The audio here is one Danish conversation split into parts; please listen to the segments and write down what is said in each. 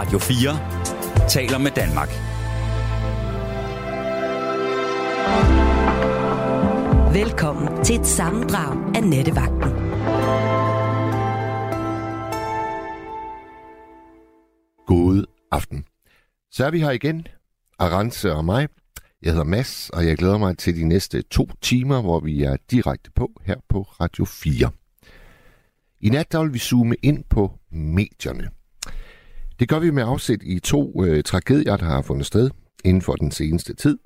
Radio 4 taler med Danmark. Velkommen til et sammendrag af Nettevagten. God aften. Så er vi her igen, Arance og mig. Jeg hedder Mads, og jeg glæder mig til de næste to timer, hvor vi er direkte på her på Radio 4. I nat der vil vi zoome ind på medierne. Det gør vi med afsæt i to øh, tragedier, der har fundet sted inden for den seneste tid.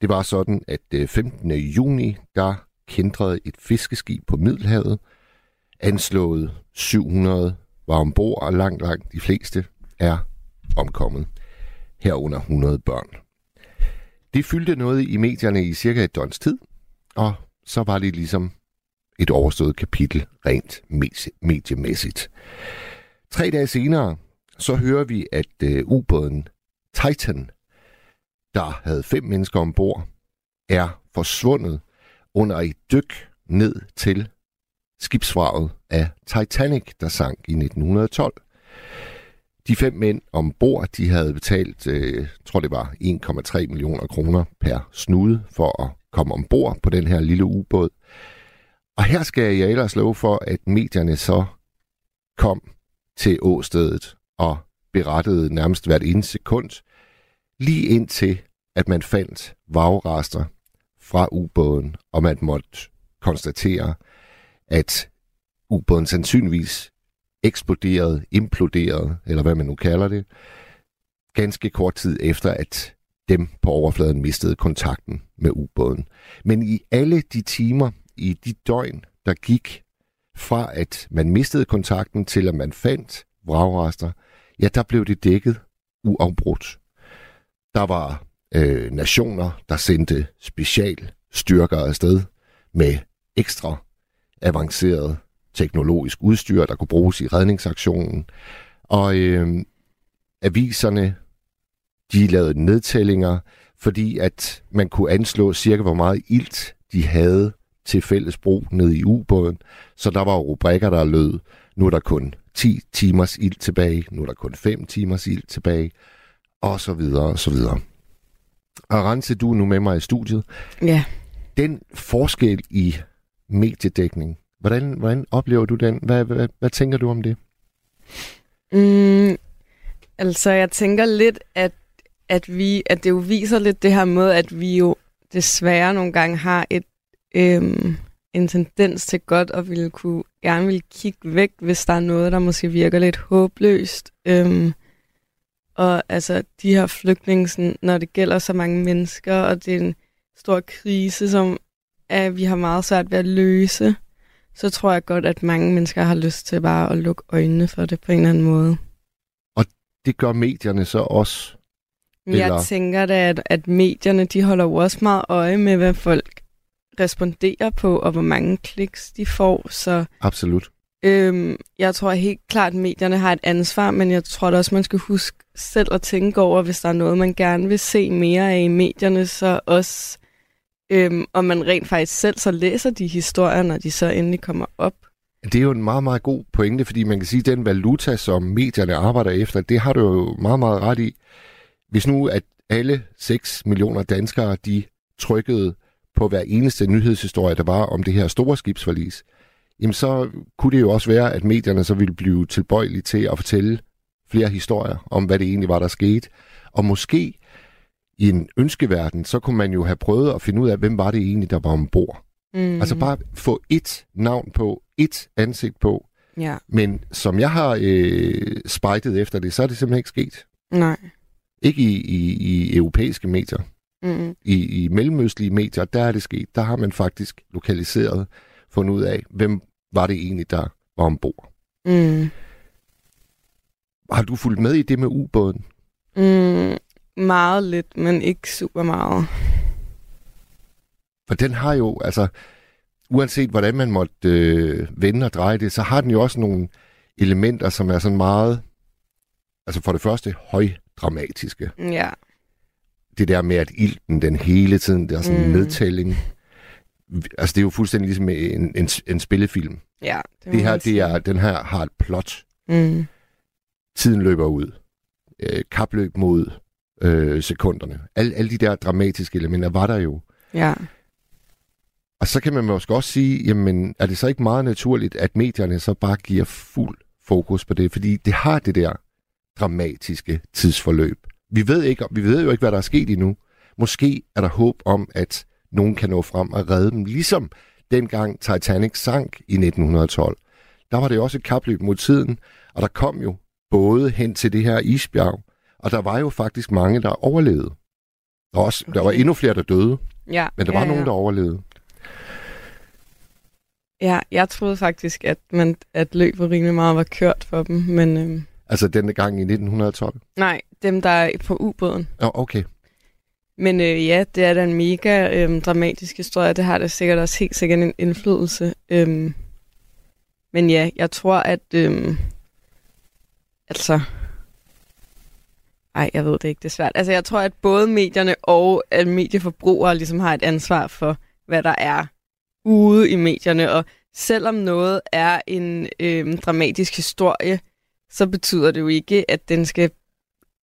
Det var sådan, at øh, 15. juni, der kendrede et fiskeskib på Middelhavet. Anslået 700 var ombord, og langt, langt de fleste er omkommet. Herunder 100 børn. Det fyldte noget i medierne i cirka et døgns tid, og så var det ligesom et overstået kapitel rent mediemæssigt. Tre dage senere, så hører vi, at øh, ubåden Titan, der havde fem mennesker ombord, er forsvundet under et dyk ned til skibsvraget af Titanic, der sank i 1912. De fem mænd ombord, de havde betalt, øh, tror det var 1,3 millioner kroner per snude for at komme ombord på den her lille ubåd. Og her skal jeg ellers love for, at medierne så kom til åstedet og berettede nærmest hvert ene sekund, lige indtil at man fandt vagrester fra ubåden, og man måtte konstatere, at ubåden sandsynligvis eksploderede, imploderede, eller hvad man nu kalder det, ganske kort tid efter, at dem på overfladen mistede kontakten med ubåden. Men i alle de timer, i de døgn, der gik fra at man mistede kontakten til at man fandt vragrester, ja, der blev det dækket uafbrudt. Der var øh, nationer, der sendte specialstyrker afsted med ekstra avanceret teknologisk udstyr, der kunne bruges i redningsaktionen. Og øh, aviserne, de lavede nedtællinger, fordi at man kunne anslå cirka, hvor meget ilt de havde til fælles brug nede i ubåden. Så der var rubrikker, der lød, nu er der kun 10 timers ild tilbage, nu er der kun 5 timers ild tilbage, og så videre, og så videre. Arance, du er nu med mig i studiet. Ja. Den forskel i mediedækning, hvordan, hvordan oplever du den? Hvad, hvad, hvad tænker du om det? Mm, altså, jeg tænker lidt, at, at, vi, at det jo viser lidt det her med, at vi jo desværre nogle gange har et øhm, en tendens til godt at ville kunne, gerne vil kigge væk, hvis der er noget, der måske virker lidt håbløst. Øhm, og altså, de her flygtninge, når det gælder så mange mennesker, og det er en stor krise, som at vi har meget svært ved at løse, så tror jeg godt, at mange mennesker har lyst til bare at lukke øjnene for det på en eller anden måde. Og det gør medierne så også? Eller? Jeg tænker da, at, at medierne de holder jo også meget øje med, hvad folk responderer på, og hvor mange kliks de får. Så, Absolut. Øhm, jeg tror helt klart, at medierne har et ansvar, men jeg tror da også, man skal huske selv at tænke over, hvis der er noget, man gerne vil se mere af i medierne, så også øhm, om man rent faktisk selv så læser de historier, når de så endelig kommer op. Det er jo en meget, meget god pointe, fordi man kan sige, at den valuta, som medierne arbejder efter, det har du jo meget, meget ret i. Hvis nu, at alle 6 millioner danskere, de trykkede på hver eneste nyhedshistorie, der var om det her store skibsforlis, jamen så kunne det jo også være, at medierne så ville blive tilbøjelige til at fortælle flere historier om, hvad det egentlig var, der skete. Og måske i en ønskeverden, så kunne man jo have prøvet at finde ud af, hvem var det egentlig, der var ombord. Mm. Altså bare få et navn på, et ansigt på. Ja. Men som jeg har øh, spejtet efter det, så er det simpelthen ikke sket. Nej. Ikke i, i, i europæiske medier. Mm. I, I mellemøstlige medier, der er det sket. Der har man faktisk lokaliseret, fundet ud af, hvem var det egentlig, der var ombord. Mm. Har du fulgt med i det med ubåden? Mm, meget lidt, men ikke super meget. For den har jo, altså, uanset hvordan man måtte øh, vende og dreje det, så har den jo også nogle elementer, som er sådan meget, altså for det første højdramatiske. Ja. Det der med, at ilten den hele tiden, der er sådan en mm. nedtælling. Altså det er jo fuldstændig ligesom en, en, en spillefilm. Ja. Det, det her, det er, den her har et plot. Mm. Tiden løber ud. øh, kapløb mod øh, sekunderne. Alle, alle de der dramatiske elementer var der jo. Ja. Og så kan man måske også sige, jamen, er det så ikke meget naturligt, at medierne så bare giver fuld fokus på det? Fordi det har det der dramatiske tidsforløb. Vi ved, ikke, vi ved jo ikke, hvad der er sket endnu. Måske er der håb om, at nogen kan nå frem og redde dem, ligesom dengang Titanic sank i 1912. Der var det også et kapløb mod tiden, og der kom jo både hen til det her isbjerg, og der var jo faktisk mange, der overlevede. Der var, også, okay. der var endnu flere, der døde, Ja, men der ja, var nogen, ja. der overlevede. Ja, jeg troede faktisk, at, man, at løbet rimelig meget var kørt for dem, men øhm, Altså denne gang i 1912. nej, dem der er på ubåden. Ja, okay. Men øh, ja, det er da en mega øhm, dramatisk historie. Det har da sikkert også helt sikkert en indflydelse. Øhm, men ja, jeg tror, at... Øhm, altså... Ej, jeg ved det ikke, det er svært. Altså, jeg tror, at både medierne og at medieforbrugere ligesom har et ansvar for, hvad der er ude i medierne. Og selvom noget er en øhm, dramatisk historie, så betyder det jo ikke, at den skal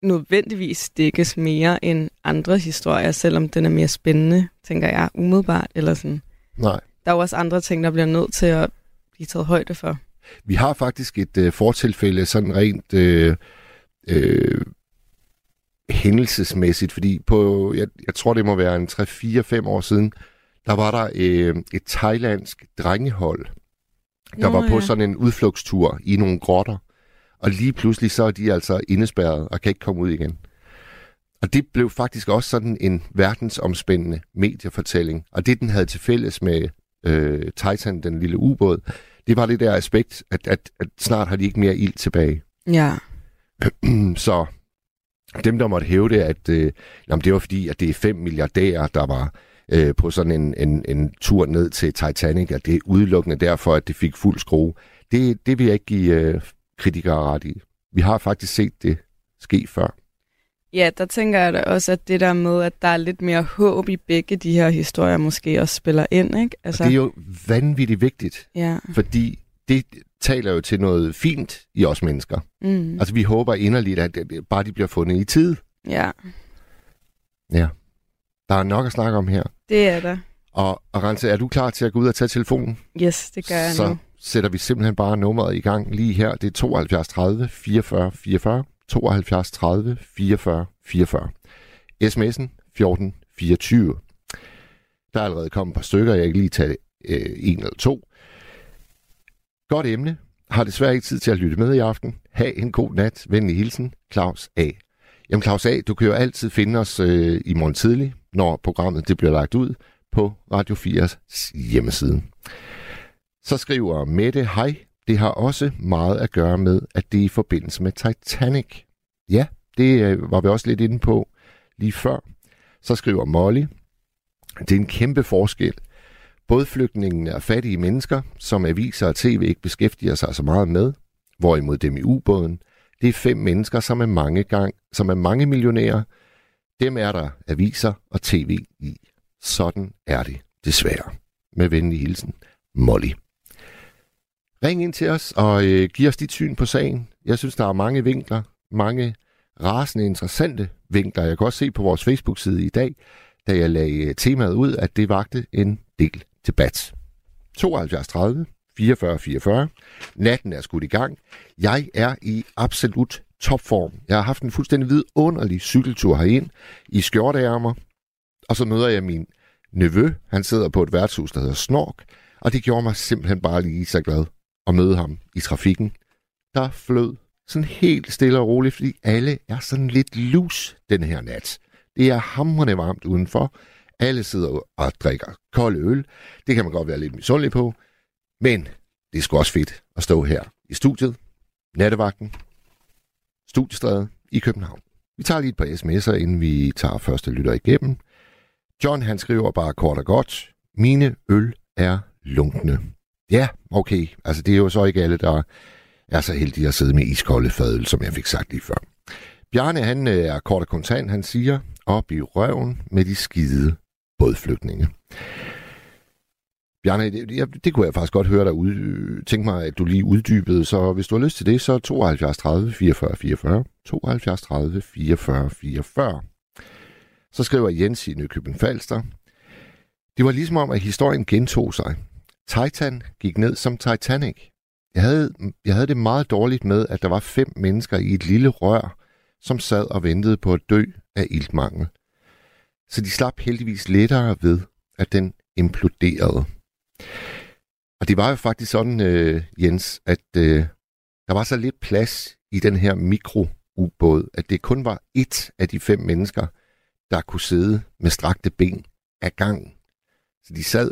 nødvendigvis dækkes mere end andre historier, selvom den er mere spændende, tænker jeg, umiddelbart. Eller sådan. Nej. Der er jo også andre ting, der bliver nødt til at blive taget højde for. Vi har faktisk et øh, fortilfælde sådan rent øh, øh, hændelsesmæssigt, fordi på, jeg, jeg tror det må være en 3-4-5 år siden, der var der øh, et thailandsk drengehold, der Nå, var på ja. sådan en udflugtstur i nogle grotter. Og lige pludselig så er de altså indespærret og kan ikke komme ud igen. Og det blev faktisk også sådan en verdensomspændende mediefortælling. Og det, den havde til fælles med øh, Titan, den lille ubåd, det var det der aspekt, at, at, at snart har de ikke mere ild tilbage. Ja. Så dem, der måtte hæve det, at øh, jamen, det var fordi, at det er fem milliardærer, der var øh, på sådan en, en, en tur ned til Titanic, at det er udelukkende derfor, at det fik fuld skrue. Det, det vil jeg ikke give øh, kritikere ret i. Vi har faktisk set det ske før. Ja, der tænker jeg da også, at det der med, at der er lidt mere håb i begge de her historier, måske også spiller ind, ikke? Altså... Og det er jo vanvittigt vigtigt, Ja. fordi det taler jo til noget fint i os mennesker. Mm. Altså vi håber inderligt, at det- bare de bliver fundet i tid. Ja, Ja. Der er nok at snakke om her. det er der. Og, og Rense, er du klar til at gå ud og tage telefonen? Yes, det gør jeg så nu sætter vi simpelthen bare nummeret i gang lige her. Det er 72 30 44 44. 72 30 44 44. SMS'en 14 24. Der er allerede kommet et par stykker. Jeg kan lige tage øh, en eller to. Godt emne. Har desværre ikke tid til at lytte med i aften. Ha' en god nat. Venlig hilsen. Claus A. Jamen Claus A., du kan jo altid finde os øh, i morgen tidlig, når programmet det bliver lagt ud på Radio 4's hjemmeside. Så skriver Mette, hej, det har også meget at gøre med, at det er i forbindelse med Titanic. Ja, det øh, var vi også lidt inde på lige før. Så skriver Molly, det er en kæmpe forskel. Både flygtningene er fattige mennesker, som aviser og tv ikke beskæftiger sig så meget med, hvorimod dem i ubåden, det er fem mennesker, som er mange, gang, som er mange millionærer. Dem er der aviser og tv i. Sådan er det, desværre. Med venlig hilsen, Molly. Ring ind til os og øh, giv os dit syn på sagen. Jeg synes, der er mange vinkler, mange rasende interessante vinkler. Jeg kan også se på vores Facebook-side i dag, da jeg lagde øh, temaet ud, at det vagte en del debat. 72 30 44 44. Natten er skudt i gang. Jeg er i absolut topform. Jeg har haft en fuldstændig vidunderlig cykeltur herind i skjorteærmer, og så møder jeg min nevø. Han sidder på et værtshus, der hedder Snork, og det gjorde mig simpelthen bare lige så glad at møde ham i trafikken. Der flød sådan helt stille og roligt, fordi alle er sådan lidt lus den her nat. Det er hamrende varmt udenfor. Alle sidder og drikker kold øl. Det kan man godt være lidt misundelig på. Men det er sgu også fedt at stå her i studiet, nattevagten, studiestræde i København. Vi tager lige et par sms'er, inden vi tager første lytter igennem. John han skriver bare kort og godt, mine øl er lunkne. Ja, okay. Altså det er jo så ikke alle, der er så heldige at sidde med iskolde fadøl, som jeg fik sagt lige før. Bjarne han øh, er kort og kontant, han siger, op i røven med de skide bådflygtninge. Bjarne, det, det kunne jeg faktisk godt høre dig ud, tænke mig, at du lige uddybede. Så hvis du har lyst til det, så 72 30 44 44. 72 30 44 44. Så skriver Jens i Nykøbing Falster. Det var ligesom om, at historien gentog sig. Titan gik ned som Titanic. Jeg havde, jeg havde det meget dårligt med, at der var fem mennesker i et lille rør, som sad og ventede på at dø af iltmangel. Så de slap heldigvis lettere ved, at den imploderede. Og det var jo faktisk sådan, øh, Jens, at øh, der var så lidt plads i den her mikroubåd, at det kun var et af de fem mennesker, der kunne sidde med strakte ben af gangen. Så de sad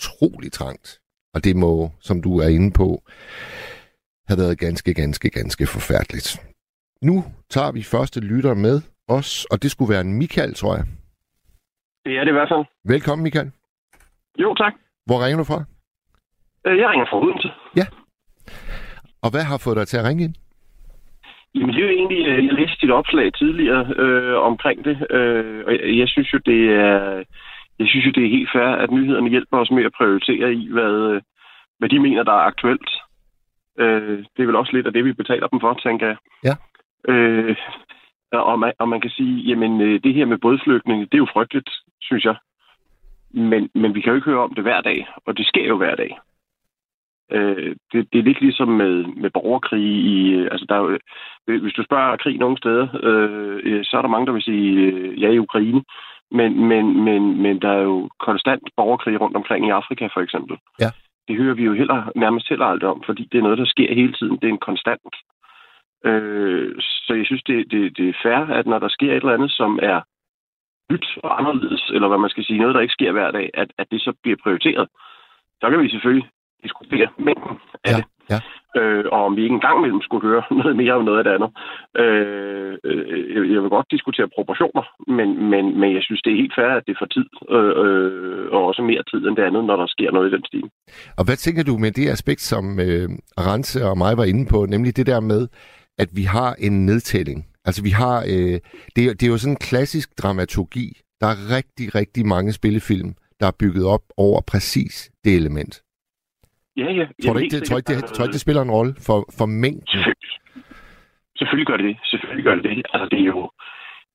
utrolig trangt. Og det må, som du er inde på, have været ganske, ganske, ganske forfærdeligt. Nu tager vi første lytter med os, og det skulle være en Michael, tror jeg. Det er det i hvert fald. Velkommen, Michael. Jo, tak. Hvor ringer du fra? Øh, Jeg ringer fra Odense. Ja. Og hvad har fået dig til at ringe ind? Jamen, det er jo egentlig, øh, jeg læste dit opslag tidligere øh, omkring det, øh, og jeg, jeg synes jo, det er, jeg synes jo, det er helt fair, at nyhederne hjælper os med at prioritere i, hvad, øh, hvad de mener, der er aktuelt. Øh, det er vel også lidt af det, vi betaler dem for, tænker jeg. Ja. Øh, og, man, og man kan sige, jamen, øh, det her med bådflygtninge, det er jo frygteligt, synes jeg. Men, men vi kan jo ikke høre om det hver dag, og det sker jo hver dag. Øh, det, det er lidt ligesom med, med borgerkrig. I, øh, altså der er jo, hvis du spørger krig nogle steder, øh, så er der mange, der vil sige ja i Ukraine. Men, men, men, men der er jo konstant borgerkrig rundt omkring i Afrika, for eksempel. Ja. Det hører vi jo heller, nærmest heller aldrig om, fordi det er noget, der sker hele tiden. Det er en konstant. Øh, så jeg synes, det, det, det er fair, at når der sker et eller andet, som er nyt og anderledes, eller hvad man skal sige, noget, der ikke sker hver dag, at, at det så bliver prioriteret. Så kan vi selvfølgelig diskutere mængden af Ja, det. Ja. Øh, og om vi ikke engang imellem skulle høre noget mere om noget af det andet. Øh, øh, jeg- vil godt diskutere proportioner, men, men, men jeg synes, det er helt fair, at det får tid, øh, øh, og også mere tid end det andet, når der sker noget i den stil. Og hvad tænker du med det aspekt, som øh, Rense og mig var inde på, nemlig det der med, at vi har en nedtælling. Altså vi har, øh, det, er- det er jo sådan en klassisk dramaturgi. Der er rigtig, rigtig mange spillefilm, der er bygget op over præcis det element. Ja, ja. Tror du ikke, det, tror, ikke, det, tror ikke, det spiller en rolle for, for mængden? Selvfølgelig. Selvfølgelig gør det det. Selvfølgelig gør det det. Altså, det er jo,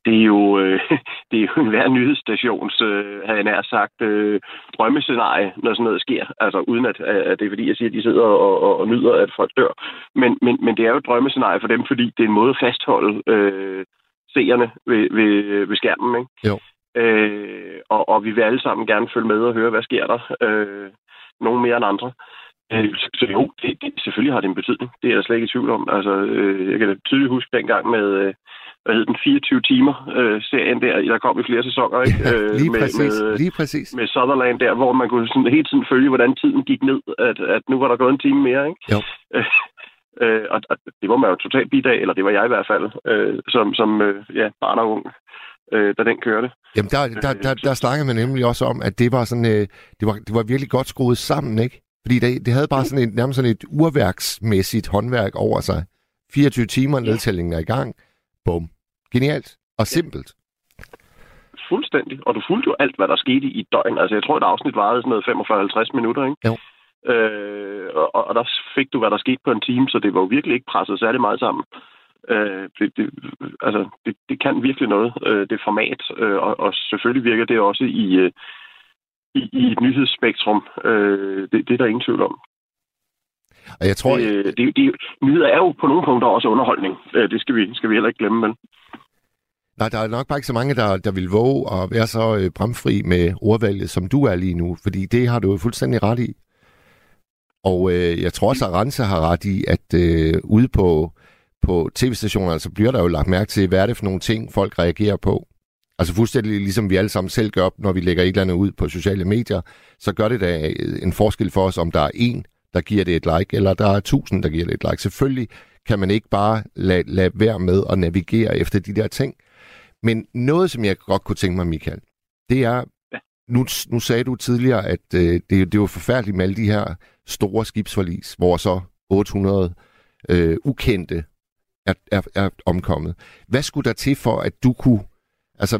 det er jo, øh, det er jo en hver nyhedsstations, øh, havde jeg nær sagt, øh, drømmescenarie, når sådan noget sker. Altså, uden at, at det er fordi, jeg siger, at de sidder og, og, og nyder, at folk dør. Men, men, men det er jo et drømmescenarie for dem, fordi det er en måde at fastholde øh, seerne ved, ved, ved skærmen, ikke? Jo. Øh, og, og vi vil alle sammen gerne følge med og høre, hvad sker der. Øh, nogle mere end andre. Øh, så, så jo, det, det, selvfølgelig har det en betydning. Det er jeg slet ikke i tvivl om. Altså, øh, jeg kan da tydeligt huske dengang med, øh, hvad hed den, 24 timer øh, serien der, der kom i flere sæsoner, ikke? Øh, lige med, præcis, med, lige præcis. med Sutherland der, hvor man kunne sådan hele tiden følge, hvordan tiden gik ned, at, at nu var der gået en time mere, ikke? Jo. Øh, og, og det var man jo totalt bidt af, eller det var jeg i hvert fald, øh, som, som øh, ja, barn og ung, øh, da den kørte. Jamen, der, der, der, der snakkede man nemlig også om, at det var sådan, øh, det, var, det var virkelig godt skruet sammen, ikke? Fordi det, det havde bare sådan et, nærmest sådan et urværksmæssigt håndværk over sig. 24 timer, nedtællingen er i gang. Bum. Genialt. Og simpelt. Fuldstændig. Og du fulgte jo alt, hvad der skete i døgn. Altså, jeg tror, et afsnit varede sådan noget 45-50 minutter, ikke? Jo. Øh, og, og der fik du, hvad der skete på en time, så det var jo virkelig ikke presset særlig meget sammen. Øh, det, det, altså, det, det kan virkelig noget, øh, det format. Øh, og, og selvfølgelig virker det også i, øh, i, i et nyhedsspektrum. Øh, det, det er der ingen tvivl om. Og jeg tror, Det, det, det, nyheder er jo på nogle punkter også underholdning. Øh, det skal vi, skal vi heller ikke glemme, vel? nej, der er nok bare ikke så mange, der, der vil våge at være så øh, bramfri med ordvalget, som du er lige nu. Fordi det har du jo fuldstændig ret i. Og øh, jeg tror også, at Rense har ret i, at øh, ude på, på tv-stationerne, så bliver der jo lagt mærke til, hvad er det for nogle ting, folk reagerer på. Altså fuldstændig ligesom vi alle sammen selv gør, når vi lægger et eller andet ud på sociale medier, så gør det da en forskel for os, om der er en, der giver det et like, eller der er tusind, der giver det et like. Selvfølgelig kan man ikke bare lade, lade være med at navigere efter de der ting. Men noget, som jeg godt kunne tænke mig, Michael, det er, nu, nu sagde du tidligere, at øh, det, det jo forfærdeligt med alle de her store skibsforlis, hvor så 800 øh, ukendte er, er, er omkommet. Hvad skulle der til for, at du kunne... Altså,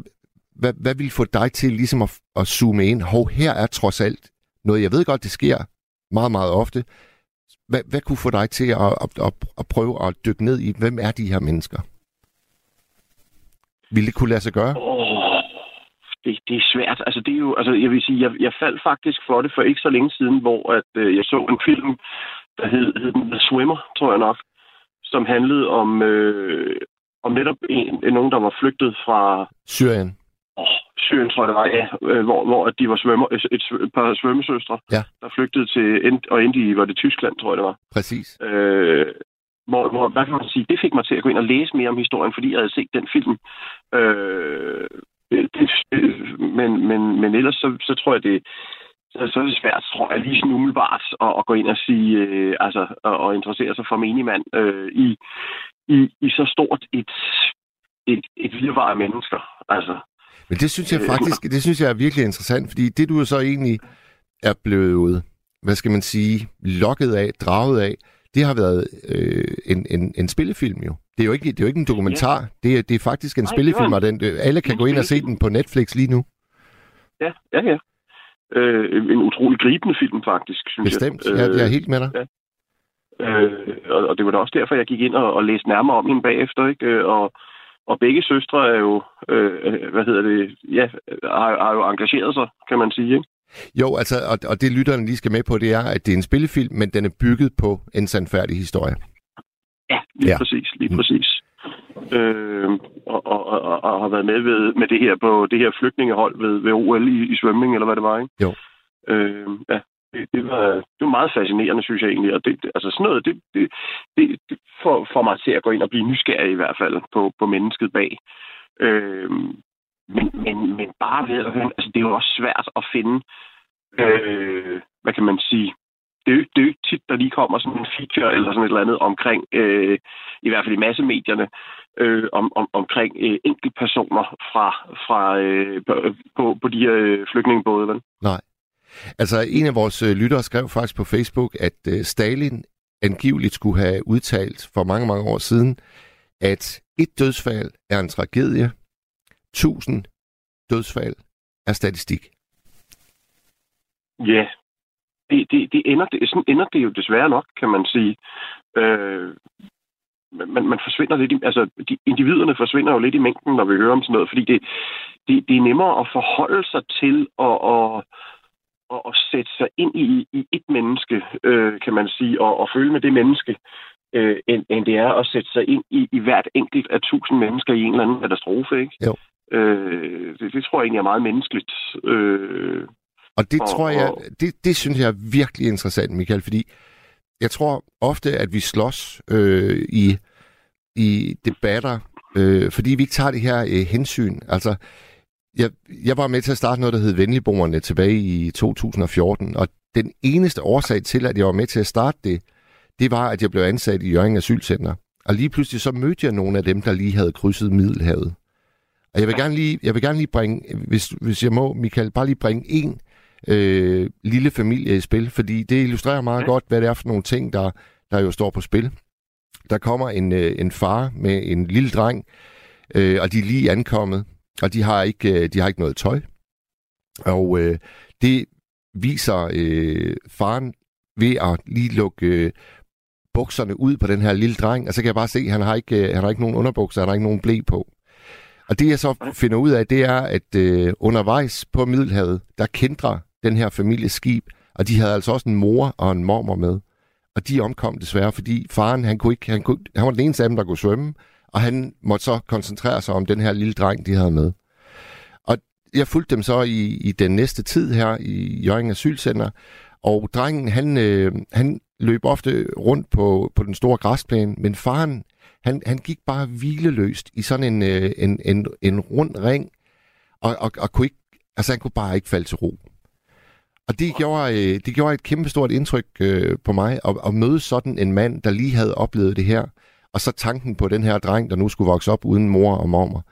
hvad, hvad vil få dig til ligesom at, at zoome ind? Hov, her er trods alt noget, jeg ved godt, det sker meget, meget ofte. Hvad, hvad kunne få dig til at, at, at, at prøve at dykke ned i, hvem er de her mennesker? Vil det kunne lade sig gøre? Oh, det, det er svært. Altså, det er jo, altså, jeg vil sige, jeg, jeg faldt faktisk for det for ikke så længe siden, hvor at, øh, jeg så en film, der hed, hed den The Swimmer, tror jeg nok, som handlede om, øh, om netop en, nogen, der var flygtet fra... Syrien. Oh, Syrien, tror jeg det var, ja. Øh, hvor, hvor de var svømmer, et, et par svømmesøstre, ja. der flygtede til... End, og endte i, var det Tyskland, tror jeg det var. Præcis. Øh, hvor, hvor, hvad kan man sige, det fik mig til at gå ind og læse mere om historien, fordi jeg havde set den film. Øh, det, men, men, men ellers så, så tror jeg, det, så, så er det svært, tror jeg, lige sådan umiddelbart at, at gå ind og sige, øh, altså, og, og interessere sig for menigmand øh, i, i, i så stort et, et, et virvar af mennesker. Altså, men det synes jeg faktisk, det synes jeg er virkelig interessant, fordi det du så egentlig er blevet, hvad skal man sige, lokket af, draget af, det har været øh, en, en, en spillefilm jo. Det er jo ikke, det er jo ikke en dokumentar. Ja. Det, er, det er faktisk en Nej, spillefilm, og den, alle kan gå ind og se den på Netflix lige nu. Ja, ja, ja. Øh, en utrolig gribende film, faktisk, synes Bestemt. jeg. Bestemt, jeg, jeg er helt med dig. Ja. Øh, og, og det var da også derfor, jeg gik ind og, og læste nærmere om hende bagefter, ikke? Øh, og, og begge søstre er jo, øh, hvad hedder det, ja, har, har jo engageret sig, kan man sige, ikke? Jo, altså, og, og det lytterne lige skal med på, det er, at det er en spillefilm, men den er bygget på en sandfærdig historie. Ja, lige ja. præcis, lige mm. præcis. Øh, og, og, og, og har været med ved, med det her på det her flygtningehold ved, ved OL i, i svømning, eller hvad det var, ikke? Jo. Øh, ja, det, det, var, det var meget fascinerende, synes jeg egentlig. Og det, det, altså sådan noget, det, det, det, det får, får mig til at gå ind og blive nysgerrig i hvert fald på, på mennesket bag. Øh, men, men, men bare ved at høre, altså det er jo også svært at finde, øh, hvad kan man sige, det er, jo, det er jo ikke tit, der lige kommer sådan en feature eller sådan et eller andet omkring, øh, i hvert fald i massemedierne, øh, om, om, omkring øh, enkeltpersoner fra, fra, øh, på, på de her øh, flygtningebåde. Vel? Nej. Altså, en af vores øh, lyttere skrev faktisk på Facebook, at øh, Stalin angiveligt skulle have udtalt for mange, mange år siden, at et dødsfald er en tragedie, tusind dødsfald er statistik. Ja, det, det, det ender, det, sådan ender det jo desværre nok, kan man sige. Øh, man, man forsvinder lidt i, altså de, individerne forsvinder jo lidt i mængden, når vi hører om sådan noget, fordi det, det, det er nemmere at forholde sig til og, og, og, og sætte sig ind i, i et menneske, øh, kan man sige, og, og føle med det menneske, øh, end, end det er at sætte sig ind i, i hvert enkelt af tusind mennesker i en eller anden katastrofe, ikke? Jo. Øh, det, det tror jeg egentlig er meget menneskeligt. Øh, og det og, tror jeg, det, det synes jeg er virkelig interessant, Michael, fordi jeg tror ofte, at vi slås øh, i, i debatter, øh, fordi vi ikke tager det her øh, hensyn. Altså, jeg, jeg var med til at starte noget, der hed Venligboerne tilbage i 2014, og den eneste årsag til, at jeg var med til at starte det, det var, at jeg blev ansat i Jørgen Asylcenter. Og lige pludselig så mødte jeg nogle af dem, der lige havde krydset Middelhavet. Og jeg vil gerne lige, jeg vil gerne lige bringe, hvis, hvis jeg må, Michael, bare lige bringe en øh, lille familie i spil, fordi det illustrerer meget ja. godt, hvad det er for nogle ting, der, der jo står på spil. Der kommer en, øh, en far med en lille dreng, øh, og de er lige ankommet, og de har ikke, øh, de har ikke noget tøj. Og øh, det viser øh, faren ved at lige lukke øh, bukserne ud på den her lille dreng, og så kan jeg bare se, at han har ikke, øh, han har ikke nogen underbukser, han har ikke nogen blæ på. Og det jeg så finder ud af, det er, at øh, undervejs på Middelhavet, der kendrer den her families skib, og de havde altså også en mor og en mormor med. Og de omkom desværre, fordi faren, han, kunne ikke, han, kunne, han var den eneste af dem, der kunne svømme, og han måtte så koncentrere sig om den her lille dreng, de havde med. Og jeg fulgte dem så i, i den næste tid her i Jørgen Asylcenter, og drengen, han, øh, han løb ofte rundt på, på den store græsplæne, men faren, han, han gik bare hvileløst i sådan en, øh, en, en, en rund ring, og, og, og kunne ikke, altså han kunne bare ikke falde til ro. Og det gjorde, øh, det gjorde et kæmpestort indtryk øh, på mig, at, at møde sådan en mand, der lige havde oplevet det her, og så tanken på den her dreng, der nu skulle vokse op uden mor og mormor.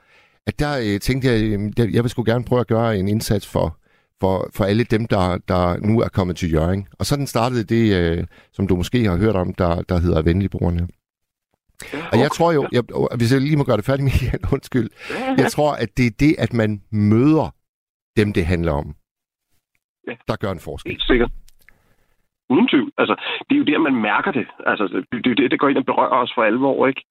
At der øh, tænkte jeg, øh, jeg vil sgu gerne prøve at gøre en indsats for, for, for alle dem, der, der nu er kommet til Jørgen. Og sådan startede det, øh, som du måske har hørt om, der, der hedder Venligbrugerne. Og jeg tror jo, jeg, hvis jeg lige må gøre det færdigt, Michael, undskyld. Jeg tror, at det er det, at man møder dem, det handler om. Ja. der gør en forskel. Helt sikkert. Uden tvivl. Altså, det er jo der, man mærker det. Altså, det, er jo det, der går ind og berører os for alvor, ikke?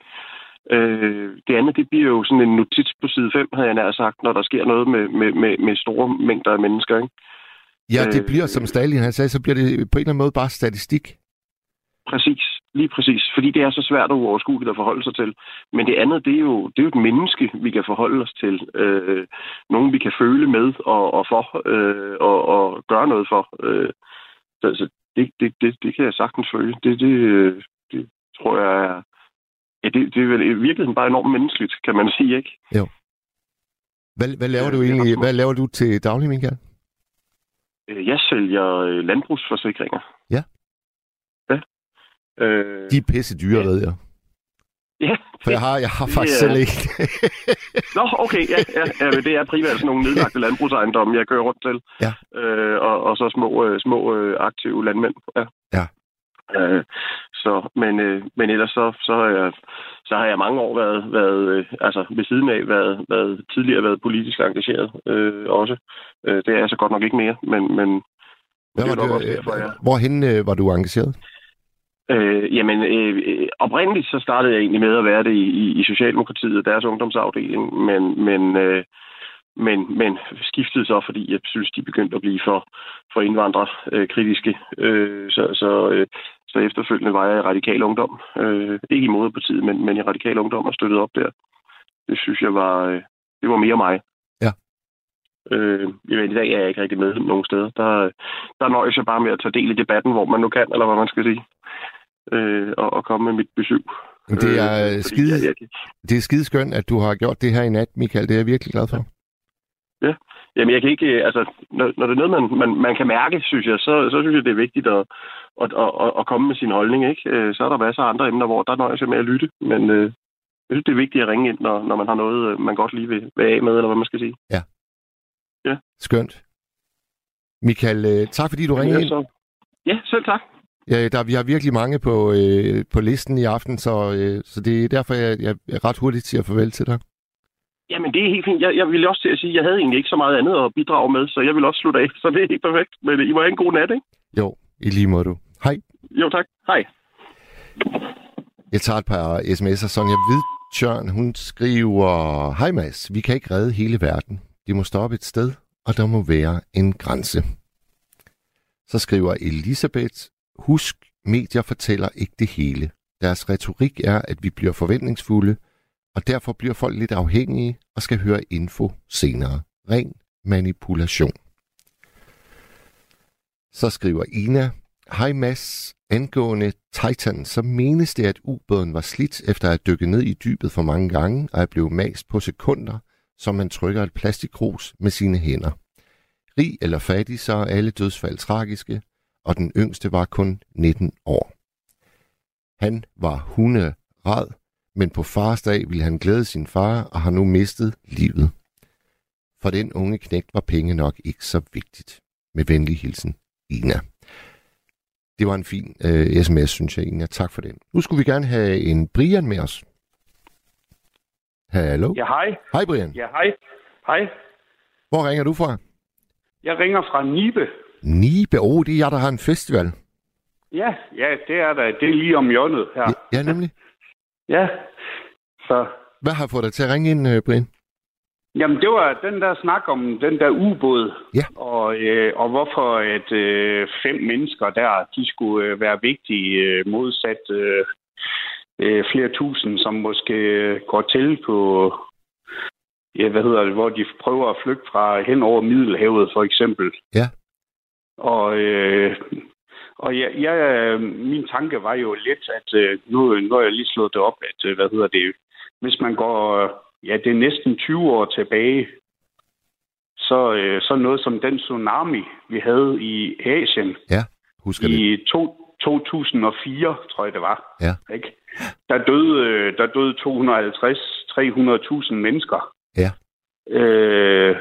Øh, det andet, det bliver jo sådan en notits på side 5, havde jeg nær sagt, når der sker noget med, med, med, med store mængder af mennesker, ikke? Ja, det Øh, bliver, som Stalin han sagde, så bliver det på en eller anden måde bare statistik. Præcis, lige præcis. Fordi det er så svært og uoverskueligt at forholde sig til. Men det andet, det er jo, det er jo et menneske, vi kan forholde os til. Øh, nogen, vi kan føle med og, og for, øh, og, og gøre noget for. Øh, så altså, det, det, det, det kan jeg sagtens føle. Det, det, øh, det tror jeg er... Ja, det, det er vel i virkeligheden bare enormt menneskeligt, kan man sige, ikke? Hvad, hvad laver Ja, du er egentlig? Hvad laver du til daglig, Michael? Øh, Jeg sælger øh, landbrugsforsikringer. Ja. Ja. Øh, De er pisse dyre, Ja. ved jeg. Ja, For jeg har, jeg har det faktisk er- selv ikke. Nå, okay, ja, ja, ja det er primært sådan nogle nedlagte landbrugsejendomme, jeg kører rundt til. Ja. Øh, og, og så små, øh, små øh, aktive landmænd. Ja. Ja. Øh, så, men, øh, men ellers så, så, har jeg, så har jeg mange år været, været øh, altså ved siden af, været, været tidligere været politisk engageret øh, også. Øh, det er jeg så godt nok ikke mere, men, men Hvad det var er nok du, også derfor, jeg- øh, hvorhen øh, var du engageret? Øh, jamen, øh, øh, oprindeligt så startede jeg egentlig med at være det i, i, i Socialdemokratiet, deres ungdomsafdeling, men, men, øh, men, men skiftede så, fordi jeg synes, de begyndte at blive for, for indvandrerkritiske. Øh, øh, så, så, øh, så efterfølgende var jeg i Radikal Ungdom. Øh, ikke i Moderpartiet, men, men i Radikal Ungdom og støttede op der. Det synes jeg var, øh, det var mere mig. Ja. Øh, jamen, I dag er jeg ikke rigtig med nogen steder. Der, der nøjes jeg bare med at tage del i debatten, hvor man nu kan, eller hvad man skal sige. Øh, og, og komme med mit besøg. Det er Øh, skide, Jeg, jeg, det er skide skønt, at du har gjort det her i nat, Michael. Det er jeg virkelig glad for. jamen, jeg kan ikke... Altså, når, når det er noget, man, man, man kan mærke, synes jeg, så, så synes jeg, det er vigtigt at, at, at, at, at komme med sin holdning, ikke? Øh, Så er der masser af andre emner, hvor der nøjes jeg med at lytte. Men øh, jeg synes, det er vigtigt at ringe ind, når, når man har noget, øh, man godt lige vil være af med, eller hvad man skal sige. Skønt. Michael, øh, tak fordi du ringede Ja, ind. så, ja, selv tak. Ja, der, vi har virkelig mange på, øh, på listen i aften, så, øh, så det er derfor, jeg, jeg er ret hurtigt at farvel til dig. Jamen, det er helt fint. Jeg, jeg ville også til at sige, at jeg havde egentlig ikke så meget andet at bidrage med, så jeg vil også slutte af. Så det er helt perfekt. Men øh, I må have en god nat, ikke? Jo, i lige måde du. Hej. Jo, tak. Hej. Jeg tager et par sms'er. Sonja Hvidtjørn, hun skriver, Hej Mads, vi kan ikke redde hele verden. Det må stoppe et sted, og der må være en grænse. Så skriver Elisabeth, husk, medier fortæller ikke det hele. Deres retorik er, at vi bliver forventningsfulde, og derfor bliver folk lidt afhængige og skal høre info senere. Ren manipulation. Så skriver Ina, Hej Mads, angående Titan, så menes det, at ubåden var slidt efter at dykke ned i dybet for mange gange og er blevet mast på sekunder, som man trykker et plastikkrus med sine hænder. Rig eller fattig, så er alle dødsfald tragiske, og den yngste var kun 19 år. Han var hunderad, men på fars dag ville han glæde sin far og har nu mistet livet. For den unge knægt var penge nok ikke så vigtigt. Med venlig hilsen, Ina. Det var en fin øh, sms, synes jeg, Ina. Tak for den. Nu skulle vi gerne have en Brian med os. Hallo? Ja, hej. Hej Brian. Ja, hej. Hej. Hvor ringer du fra? Jeg ringer fra Nibe. Nibe. Oh, det er jeg, der har en festival. Ja, ja, det er der. Det er lige om hjørnet her. Ja, ja nemlig. Ja. Så, Hvad har fået dig til at ringe ind, øh, Brian? jamen, det var den der snak om den der ubåd. Ja. Og, øh, og hvorfor at øh, fem mennesker der, de skulle øh, være vigtige øh, modsat øh, øh, flere tusind, som måske øh, går til på, ja, hvad hedder det, hvor de prøver at flygte fra hen over Middelhavet, for eksempel. Ja. Og, øh, og ja, ja, min tanke var jo lidt, at øh, nu, nu har jeg lige slået det op, at øh, hvad hedder det, hvis man går, øh, ja, det er næsten 20 år tilbage, så, øh, så noget som den tsunami, vi havde i Asien Husker det? i to, 2004, tror jeg det var. Ja. Ikke? Der døde, øh, der døde 250-300.000 mennesker. Ja. Øh,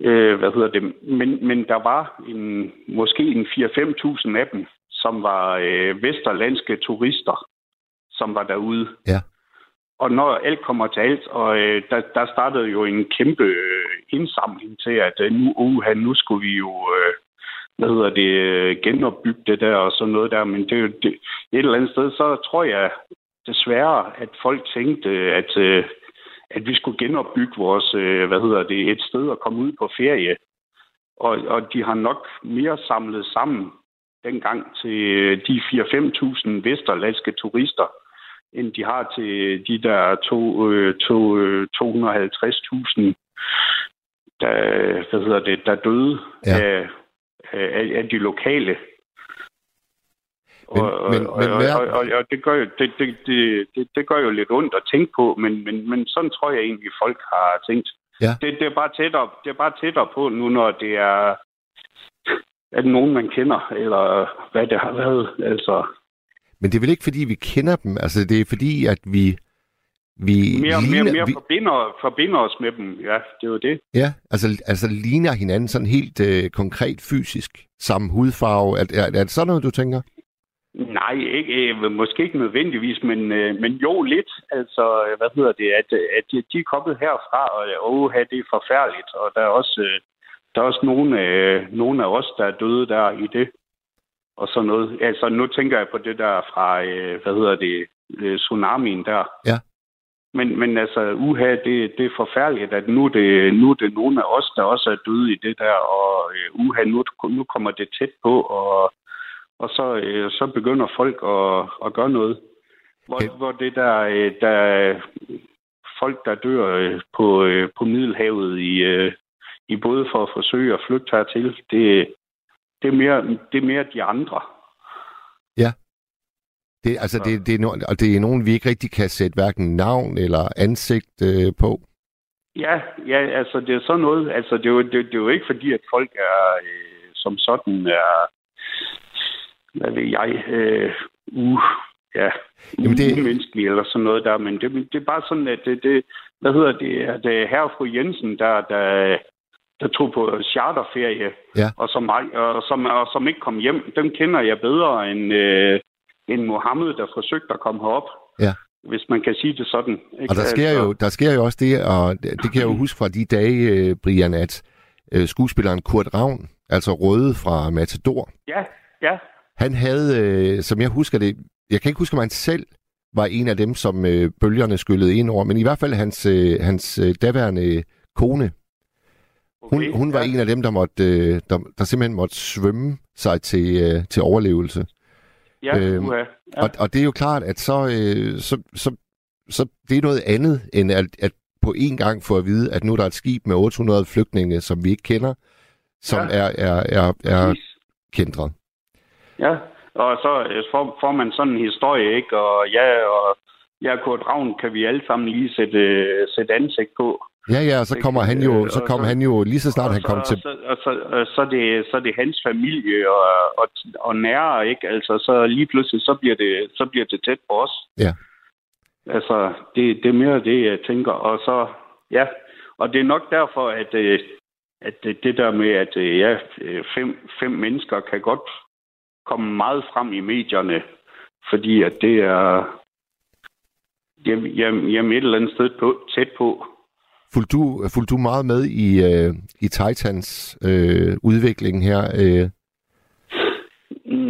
øh, hvad hedder det? Men, men der var en, måske en 4-5.000 af dem, som var øh, vesterlandske turister, som var derude. Ja. Og når alt kommer til alt, og øh, der, der startede jo en kæmpe øh, indsamling til, at øh, nu, uh, nu skulle vi jo øh, hvad hedder det, øh, genopbygge det der og sådan noget der, men det det, et eller andet sted, så tror jeg desværre, at folk tænkte, at, øh, at vi skulle genopbygge vores, øh, hvad hedder det, et sted at komme ud på ferie. Og, og de har nok mere samlet sammen dengang til de 4-5.000 vesterlandske turister, end de har til de der to, øh, to, øh, 250.000, der, hvad hedder det, der døde Ja. af, af, af de lokale. Men- og, men- og, men og, hvad- og, og, og det, gør jo, det, det, det, det, det gør jo lidt ondt at tænke på, men, men, men sådan tror jeg egentlig, folk har tænkt. Ja. Det, det, er bare tættere, det er bare tættere på nu, når det er at nogen, man kender, eller hvad det har været. Altså, Men det er vel ikke, fordi vi kender dem? Altså, det er fordi, at vi... vi mere, ligner, mere, mere vi, forbinder, forbinder os med dem. Ja, det er jo det. Ja, altså, altså ligner hinanden sådan helt øh, konkret fysisk. Samme hudfarve. Er, er, er det sådan noget, du tænker? Nej, ikke, øh, måske ikke nødvendigvis, men, øh, men jo lidt. Altså, hvad hedder det, at, at de- de er kommet herfra, og åh, det er forfærdeligt, og der er også, øh, der er også nogle, øh, nogle af os, der er døde der i det, og sådan noget. Altså, nu tænker jeg på det der fra, øh, hvad hedder det, øh, tsunamien der. Ja. Men, men altså, uha, det, det er forfærdeligt, at nu er, det, nu er det nogle af os, der også er døde i det der, og øh, uha, nu, nu kommer det tæt på, og og så, øh, så begynder folk at, at gøre noget. Hvor, Okay. hvor det der, øh, der er folk, der dør på, på Middelhavet i, i både for at forsøge at flygte hertil, det, det, er, mere, det er mere de andre. Det, altså, Ja. det, det, er no, og det er nogen, vi ikke rigtig kan sætte hverken navn eller ansigt øh, på. Ja, ja, altså det er sådan noget. Altså det er jo, det, det er jo ikke fordi, at folk er øh, som sådan er, hvad ved jeg, øh, uh, ja, Jamen, det- umenneskelige eller sådan noget der, men det, det er bare sådan, at det, det hvad hedder det, at det er herre og fru Jensen, der, der, der tog på charterferie, Ja. og, som, og, som, og som ikke kom hjem, dem kender jeg bedre end, øh, end Mohammed, der forsøgte at komme herop. Ja. Hvis man kan sige det sådan. Ikke? Og der sker, Altså- jo, der sker jo også det, og det, det kan jeg jo huske fra de dage, øh, Brian, at øh, skuespilleren Kurt Ravn, altså Røde fra Matador, Ja, ja, han havde, øh, som jeg husker det, jeg kan ikke huske, om han selv var en af dem, som øh, bølgerne skyllede ind over, men i hvert fald hans, øh, hans øh, daværende kone, okay. hun, hun var ja. en af dem, der, måtte, øh, der, der simpelthen måtte svømme sig til, øh, til overlevelse. Ja, Øhm. Ja. Og, og det er jo klart, at så, øh, så, så, så det er noget andet, end at, at på én gang få at vide, at nu er der et skib med 800 flygtninge, som vi ikke kender, som Ja. er, er, er, er kendret. Ja, og så øh, får, får man sådan en historie, ikke? Og ja, og ja, Kurt Ravn kan vi alle sammen lige sætte, øh, sætte ansigt på. Ja, ja, og så kommer han jo, Øh, så kommer så- han jo lige så snart han så, kom til... Og så, og så, og så, det, så er det hans familie og, og, og nære, ikke? Altså, så lige pludselig, så bliver det, så bliver det tæt på os. Ja. Altså, det, det er mere det, jeg tænker. Og så, ja, og det er nok derfor, at, øh, at det, der med, at øh, ja, fem, fem mennesker kan godt komme meget frem i medierne, fordi at det er jamen, jamen et eller andet sted på, tæt på. Fulgte du, fulgte du meget med i, øh, i Titans øh, udvikling her? Øh,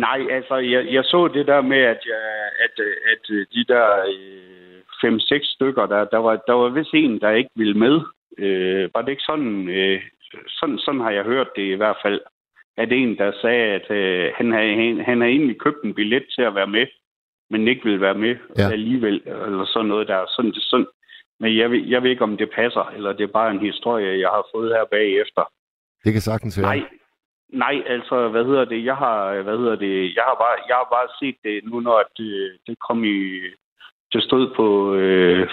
Nej, altså, jeg, jeg så det der med, at, jeg, at, at de der øh, fem-seks stykker, der, der, var, der var vist en, der ikke ville med. Øh, var det ikke sådan, øh, sådan? Sådan har jeg hørt det i hvert fald. At en, der sagde, at øh, han, havde, han, han havde egentlig købt en billet til at være med, men ikke ville være med Ja. alligevel, eller sådan noget der. Sådan, sådan. Men jeg ved, jeg ved ikke, om det passer, eller det er bare en historie, jeg har fået her bagefter. det kan sagtens være. Nej, nej, altså, hvad hedder det? Jeg har, hvad hedder det? Jeg har bare, jeg har bare set det nu, når det, det kom i, det stod på øh,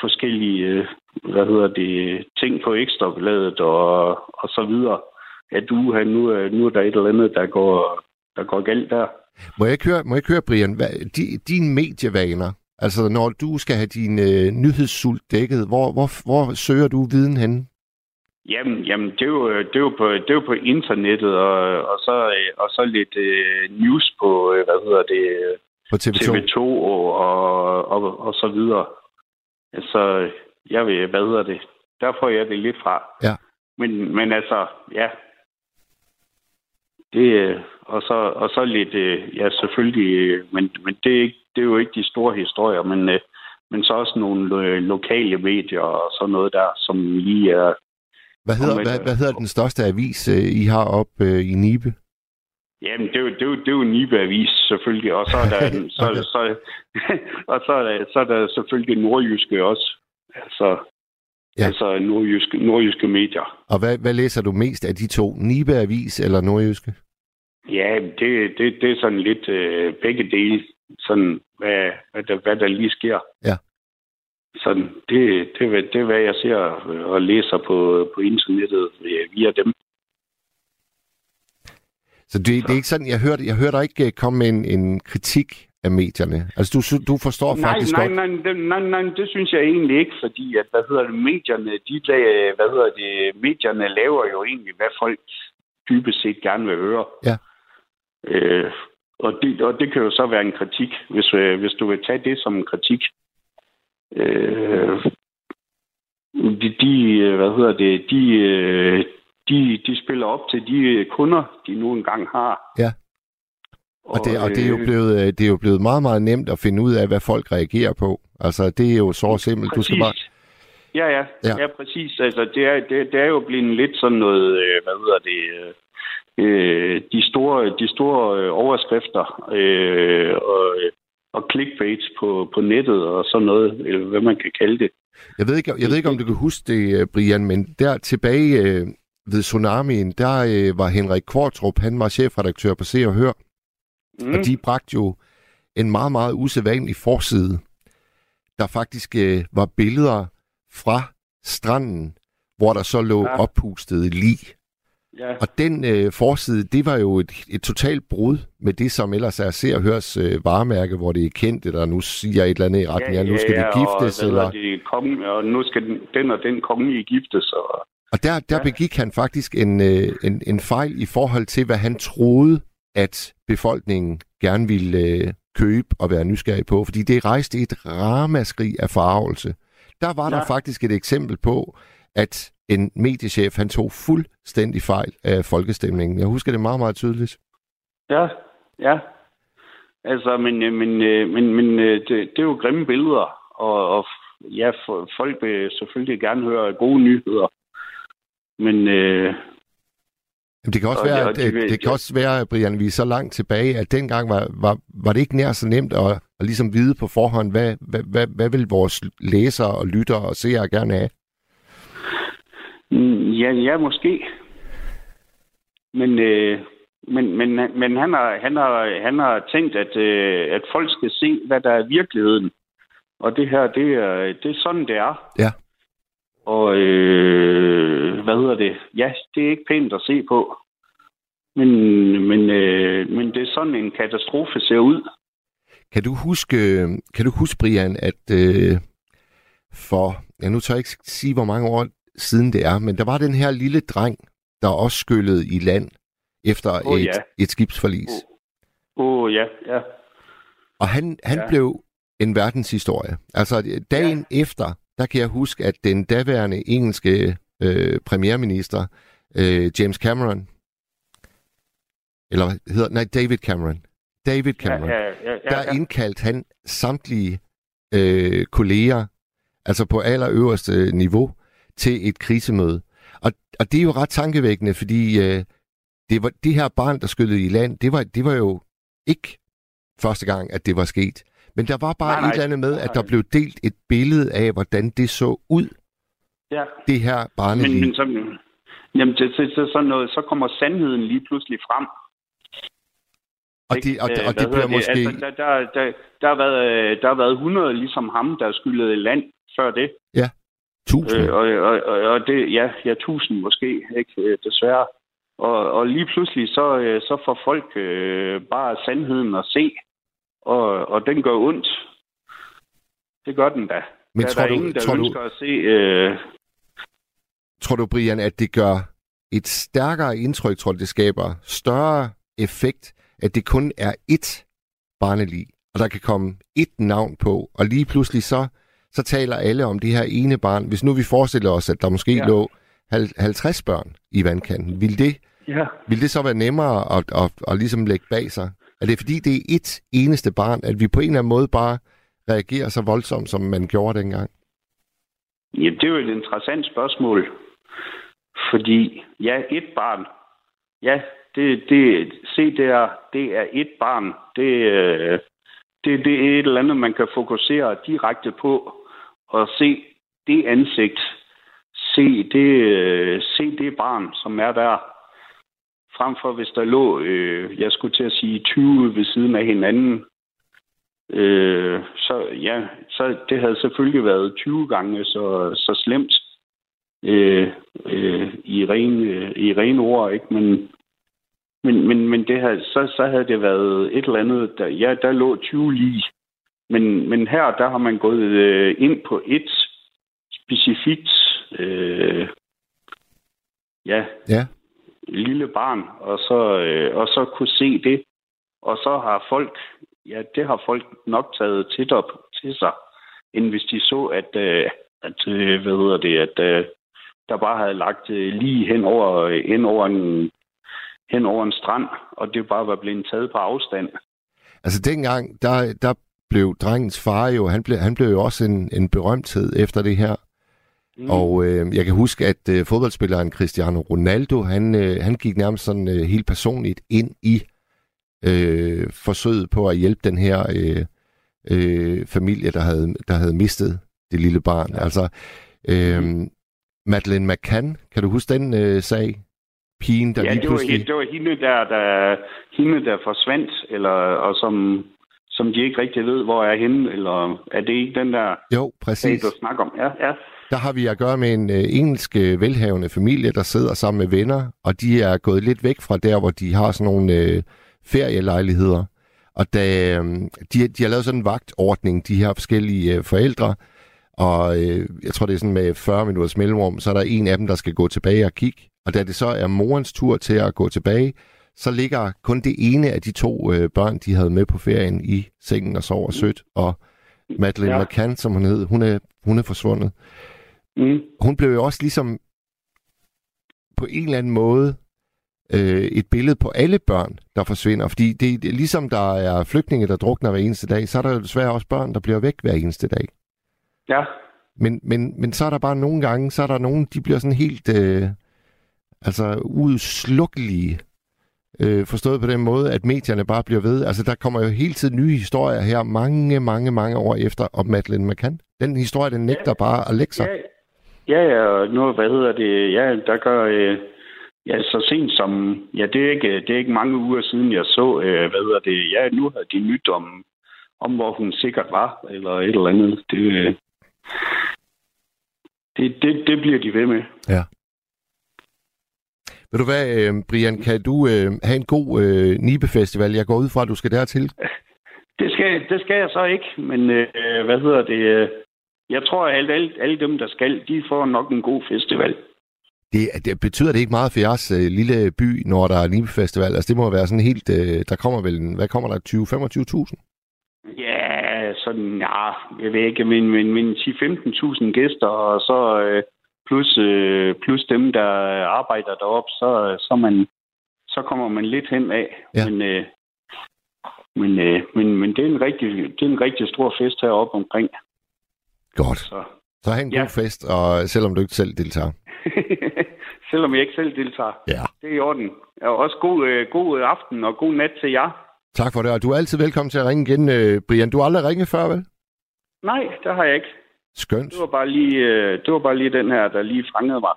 forskellige, øh, hvad hedder det, ting på ekstrabladet og, og så videre. At du nu, nu er der et eller andet, der går, der går galt der. Må jeg ikke høre, må jeg ikke høre Brian, hvad, de, dine medievaner, altså når du skal have din øh, nyhedssult dækket, hvor, hvor, hvor søger du viden hen? Jamen, jamen det, er jo, det, er jo på, det er jo på internettet, og, og, så, øh, og så lidt øh, news på, øh, hvad hedder det, øh, På TV2? TV2 og, og, og, og så videre. Altså, jeg ved, hvad hedder det? Der får jeg det lidt fra. Ja. Men, men altså, ja. Det, og, så, og så lidt, ja selvfølgelig, men, men det, er ikke, det er jo ikke de store historier, men, men så også nogle lokale medier og sådan noget der, som lige er... Hvad hedder, hvad, hvad hedder den største avis, I har op i Nibe? Jamen, det er jo, det er jo, det er jo Nibe Avis, selvfølgelig. Og så er der, okay. så, så, og så er der, så er der selvfølgelig nordjyske også. Altså, ja. altså nordjyske, nordjyske medier. Og hvad, hvad læser du mest af de to? Nibe Avis eller nordjyske? Ja, det, det, det er sådan lidt øh, begge dele. Sådan, hvad, hvad, der, hvad der lige sker. Ja. Sådan, det, det, det er, hvad jeg ser og læser på, på internettet via dem. Så det, så. det er ikke sådan, jeg hørte, jeg hørte dig ikke øh, komme med en, en kritik af medierne. Altså, du, du forstår nej, faktisk nej, godt... Nej, nej, nej, nej, det synes jeg egentlig ikke, fordi at, hvad hedder det, medierne, de, hvad hedder det, medierne laver jo egentlig, hvad folk dybest set gerne vil høre. Ja. Øh, og, det, og det kan jo så være en kritik, hvis, øh, hvis du vil tage det som en kritik. Øh, de, de, hvad hedder det, de, øh, de, de spiller op til de kunder, de nu engang har. Ja. Og, det, og det, er jo øh, blevet, øh, det er jo blevet meget, meget nemt at finde ud af, hvad folk reagerer på. Altså, det er jo så simpelt. Du skal bare... Ja, ja, ja. Ja, præcis. Altså, det er, det, det er jo blevet lidt sådan noget, øh, hvad hedder det, øh, de store, de store overskrifter øh, og, og clickbait på, på nettet og sådan noget, eller hvad man kan kalde det. Jeg ved ikke, jeg ved ikke om du kan huske det, Brian, men der tilbage ved Tsunamien, der øh, var Henrik Kvartrup, han var chefredaktør på Se og Hør. Mm. Og de bragte jo en meget, meget usædvanlig forside, der faktisk øh, var billeder fra stranden, hvor der så lå ja. oppustede lig. Ja. Og den øh, forside, det var jo et, et totalt brud med det, som ellers er Se og Hørs øh, varemærke, hvor det er kendt, eller nu siger et eller andet i retning, ja, ja, nu skal ja, de giftes. Og, eller... Det konge, og nu skal den, den og den konge giftes. Og og der, der ja. begik han faktisk en, øh, en, en fejl i forhold til, hvad han troede, at befolkningen gerne ville øh, købe og være nysgerrig på, fordi det rejste et ramaskrig af farvelse. Der var ja. der faktisk et eksempel på, at en mediechef, han tog fuldstændig fejl af folkestemningen. Jeg husker det meget, meget tydeligt. Ja, ja. Altså, men, øh, men, øh, men, men øh, det, det er jo grimme billeder, og, og ja, folk vil selvfølgelig gerne høre gode nyheder. Men... Øh, Jamen, det kan også være, det, det, det kan også være, Brian, vi er så langt tilbage, at dengang var, var, var det ikke nær så nemt at, at ligesom vide på forhånd, hvad, hvad, hvad, hvad vil vores læsere og lyttere og seere gerne have? Mm, ja, ja, måske. Men, øh, men, men, men han, har, han, har, han har tænkt, at, øh, at folk skal se, hvad der er virkeligheden. Og det her, det er, det er sådan, det er. Ja. Og øh, hvad hedder det? Ja, det er ikke pænt at se på. Men, men, øh, men det er sådan en katastrofe ser ud. Kan du huske, kan du huske Brian, at øh, for, ja nu tør jeg ikke sige, hvor mange år siden det er, men der var den her lille dreng, der også skyllede i land efter oh, et, ja. et skibsforlis. Åh, oh. oh, ja, ja. Og han, han ja. blev en verdenshistorie. Altså dagen ja. efter, der kan jeg huske, at den daværende engelske øh, premierminister, øh, James Cameron, eller hvad hedder nej, David Cameron. David Cameron. Ja, ja, ja, ja, der indkaldt han samtlige øh, kolleger, altså på allerøverste niveau, til et krisemøde. Og, og det er jo ret tankevækkende, fordi øh, det, var, det her barn, der skyllede i land, det var, det var jo ikke første gang, at det var sket. Men der var bare nej, nej, et eller andet med, at der blev delt et billede af, hvordan det så ud. Ja. Det her barneliv. Men, men så, jamen, det, det, det, sådan noget, så kommer sandheden lige pludselig frem. Og det, og, og, og det bliver måske... Altså, der, der, der, der, har været, der har været 100 ligesom ham, der skyldede land før det. Ja, tusind. Øh, og, og, og, og det, ja, ja, tusind måske, ikke, øh, desværre. Og, og lige pludselig, så, øh, så får folk øh, bare sandheden at se og, og den gør ondt. Det gør den da. Men der, tror der er du, ingen, der tror ønsker du, at se... Øh... Tror du, Brian, at det gør et stærkere indtryk, tror du, det skaber større effekt, at det kun er ét barnelig, og der kan komme ét navn på, og lige pludselig så, så taler alle om det her ene barn. Hvis nu vi forestiller os, at der måske ja. lå 50 børn i vandkanten, vil det ja. Vil det så være nemmere at, at, at ligesom lægge bag sig? Er det fordi, det er et eneste barn, at vi på en eller anden måde bare reagerer så voldsomt, som man gjorde dengang? Ja, det er jo et interessant spørgsmål. Fordi, ja, et barn. Ja, det, det, se der, det er et barn. Det, øh, det, det er et eller andet, man kan fokusere direkte på og se det ansigt. Se det, øh, se det barn, som er der. Frem for hvis der lå, øh, jeg skulle til at sige 20 ved siden af hinanden, øh, så ja, så det havde selvfølgelig været 20 gange så, så slemt øh, øh, i ren øh, i ren ord, ikke? Men men, men, men det havde, så, så havde det været et eller andet, der, ja, der lå 20 lige. Men, men her, der har man gået øh, ind på et specifikt, øh, ja, Ja lille barn, og så, øh, og så kunne se det. Og så har folk, ja, det har folk nok taget tæt op til sig, end hvis de så, at, øh, at øh, hvad hedder det, at øh, der bare havde lagt øh, lige hen over, øh, hen over en hen over en strand, og det bare var blevet taget på afstand. Altså dengang, der, der blev drengens far jo, han blev, han blev jo også en, en berømthed efter det her. Mm. Og øh, jeg kan huske, at øh, fodboldspilleren Cristiano Ronaldo, han, øh, han gik nærmest sådan øh, helt personligt ind i øh, forsøget på at hjælpe den her øh, øh, familie, der havde, der havde mistet det lille barn. Ja. Altså, øh, mm. Madeleine McCann, kan du huske den øh, sag? Pigen, der ja, lige det var, pludselig... det var hende, der, der, hende, der forsvandt, eller, og som, som de ikke rigtig ved, hvor er henne, eller er det ikke den der Jo, sag, præcis. du snakker om? Ja, ja. Der har vi at gøre med en øh, engelsk øh, velhavende familie, der sidder sammen med venner, og de er gået lidt væk fra der, hvor de har sådan nogle øh, ferielejligheder. Og da, øh, de, de har lavet sådan en vagtordning, de her forskellige øh, forældre, og øh, jeg tror, det er sådan med 40 minutters mellemrum, så er der en af dem, der skal gå tilbage og kigge. Og da det så er morens tur til at gå tilbage, så ligger kun det ene af de to øh, børn, de havde med på ferien i sengen og sover sødt. Og Madeleine ja. McCann, som hun hed, hun er, hun er forsvundet. Mm. Hun blev jo også ligesom på en eller anden måde øh, et billede på alle børn, der forsvinder. Fordi det, det, ligesom der er flygtninge, der drukner hver eneste dag, så er der jo desværre også børn, der bliver væk hver eneste dag. Ja, Men, men, men så er der bare nogle gange, så er der nogen, de bliver sådan helt øh, altså udslukkelige. Øh, forstået på den måde, at medierne bare bliver ved. Altså, der kommer jo hele tiden nye historier her, mange, mange, mange år efter, om Madeleine McCann. Den historie, den nægter bare at lægge sig. ja, ja, ja, og nu, hvad hedder det, ja, der gør, øh, ja, så sent som, ja, det er ikke, det er ikke mange uger siden, jeg så, øh, hvad hedder det, ja, nu havde de nyt om, om hvor hun sikkert var, eller et eller andet. Det, øh, det, det, det bliver de ved med. Ja. Ved du hvad, øh, Brian, kan du øh, have en god øh, Nibe-festival? Jeg går ud fra, at du skal dertil. Det skal, det skal jeg så ikke, men øh, hvad hedder det? Jeg tror, at alle, alle, alle dem, der skal, de får nok en god festival. Det, det betyder det ikke meget for jeres øh, lille by, når der er Nibe-festival? Altså, det må være sådan helt... Øh, der kommer vel, en, hvad kommer der, 20-25.000? Ja, sådan, ja, jeg ved ikke, men, men, men 10-15.000 gæster, og så øh, plus, øh, plus dem, der arbejder deroppe, så, så, man, så kommer man lidt hen af. Ja. Men, øh, men, øh, men, men det, er en rigtig, det er en rigtig stor fest heroppe omkring. Godt. Så. Så have en Ja. god fest, og selvom du ikke selv deltager. Selvom jeg ikke selv deltager. Ja. Det er i orden. Og også god, øh, god aften og god nat til jer. Tak for det, og du er altid velkommen til at ringe igen, øh, Brian. Du har aldrig ringet før, vel? Nej, det har jeg ikke. Skønt, Det var bare lige, øh, det var bare lige den her, der lige fangede mig.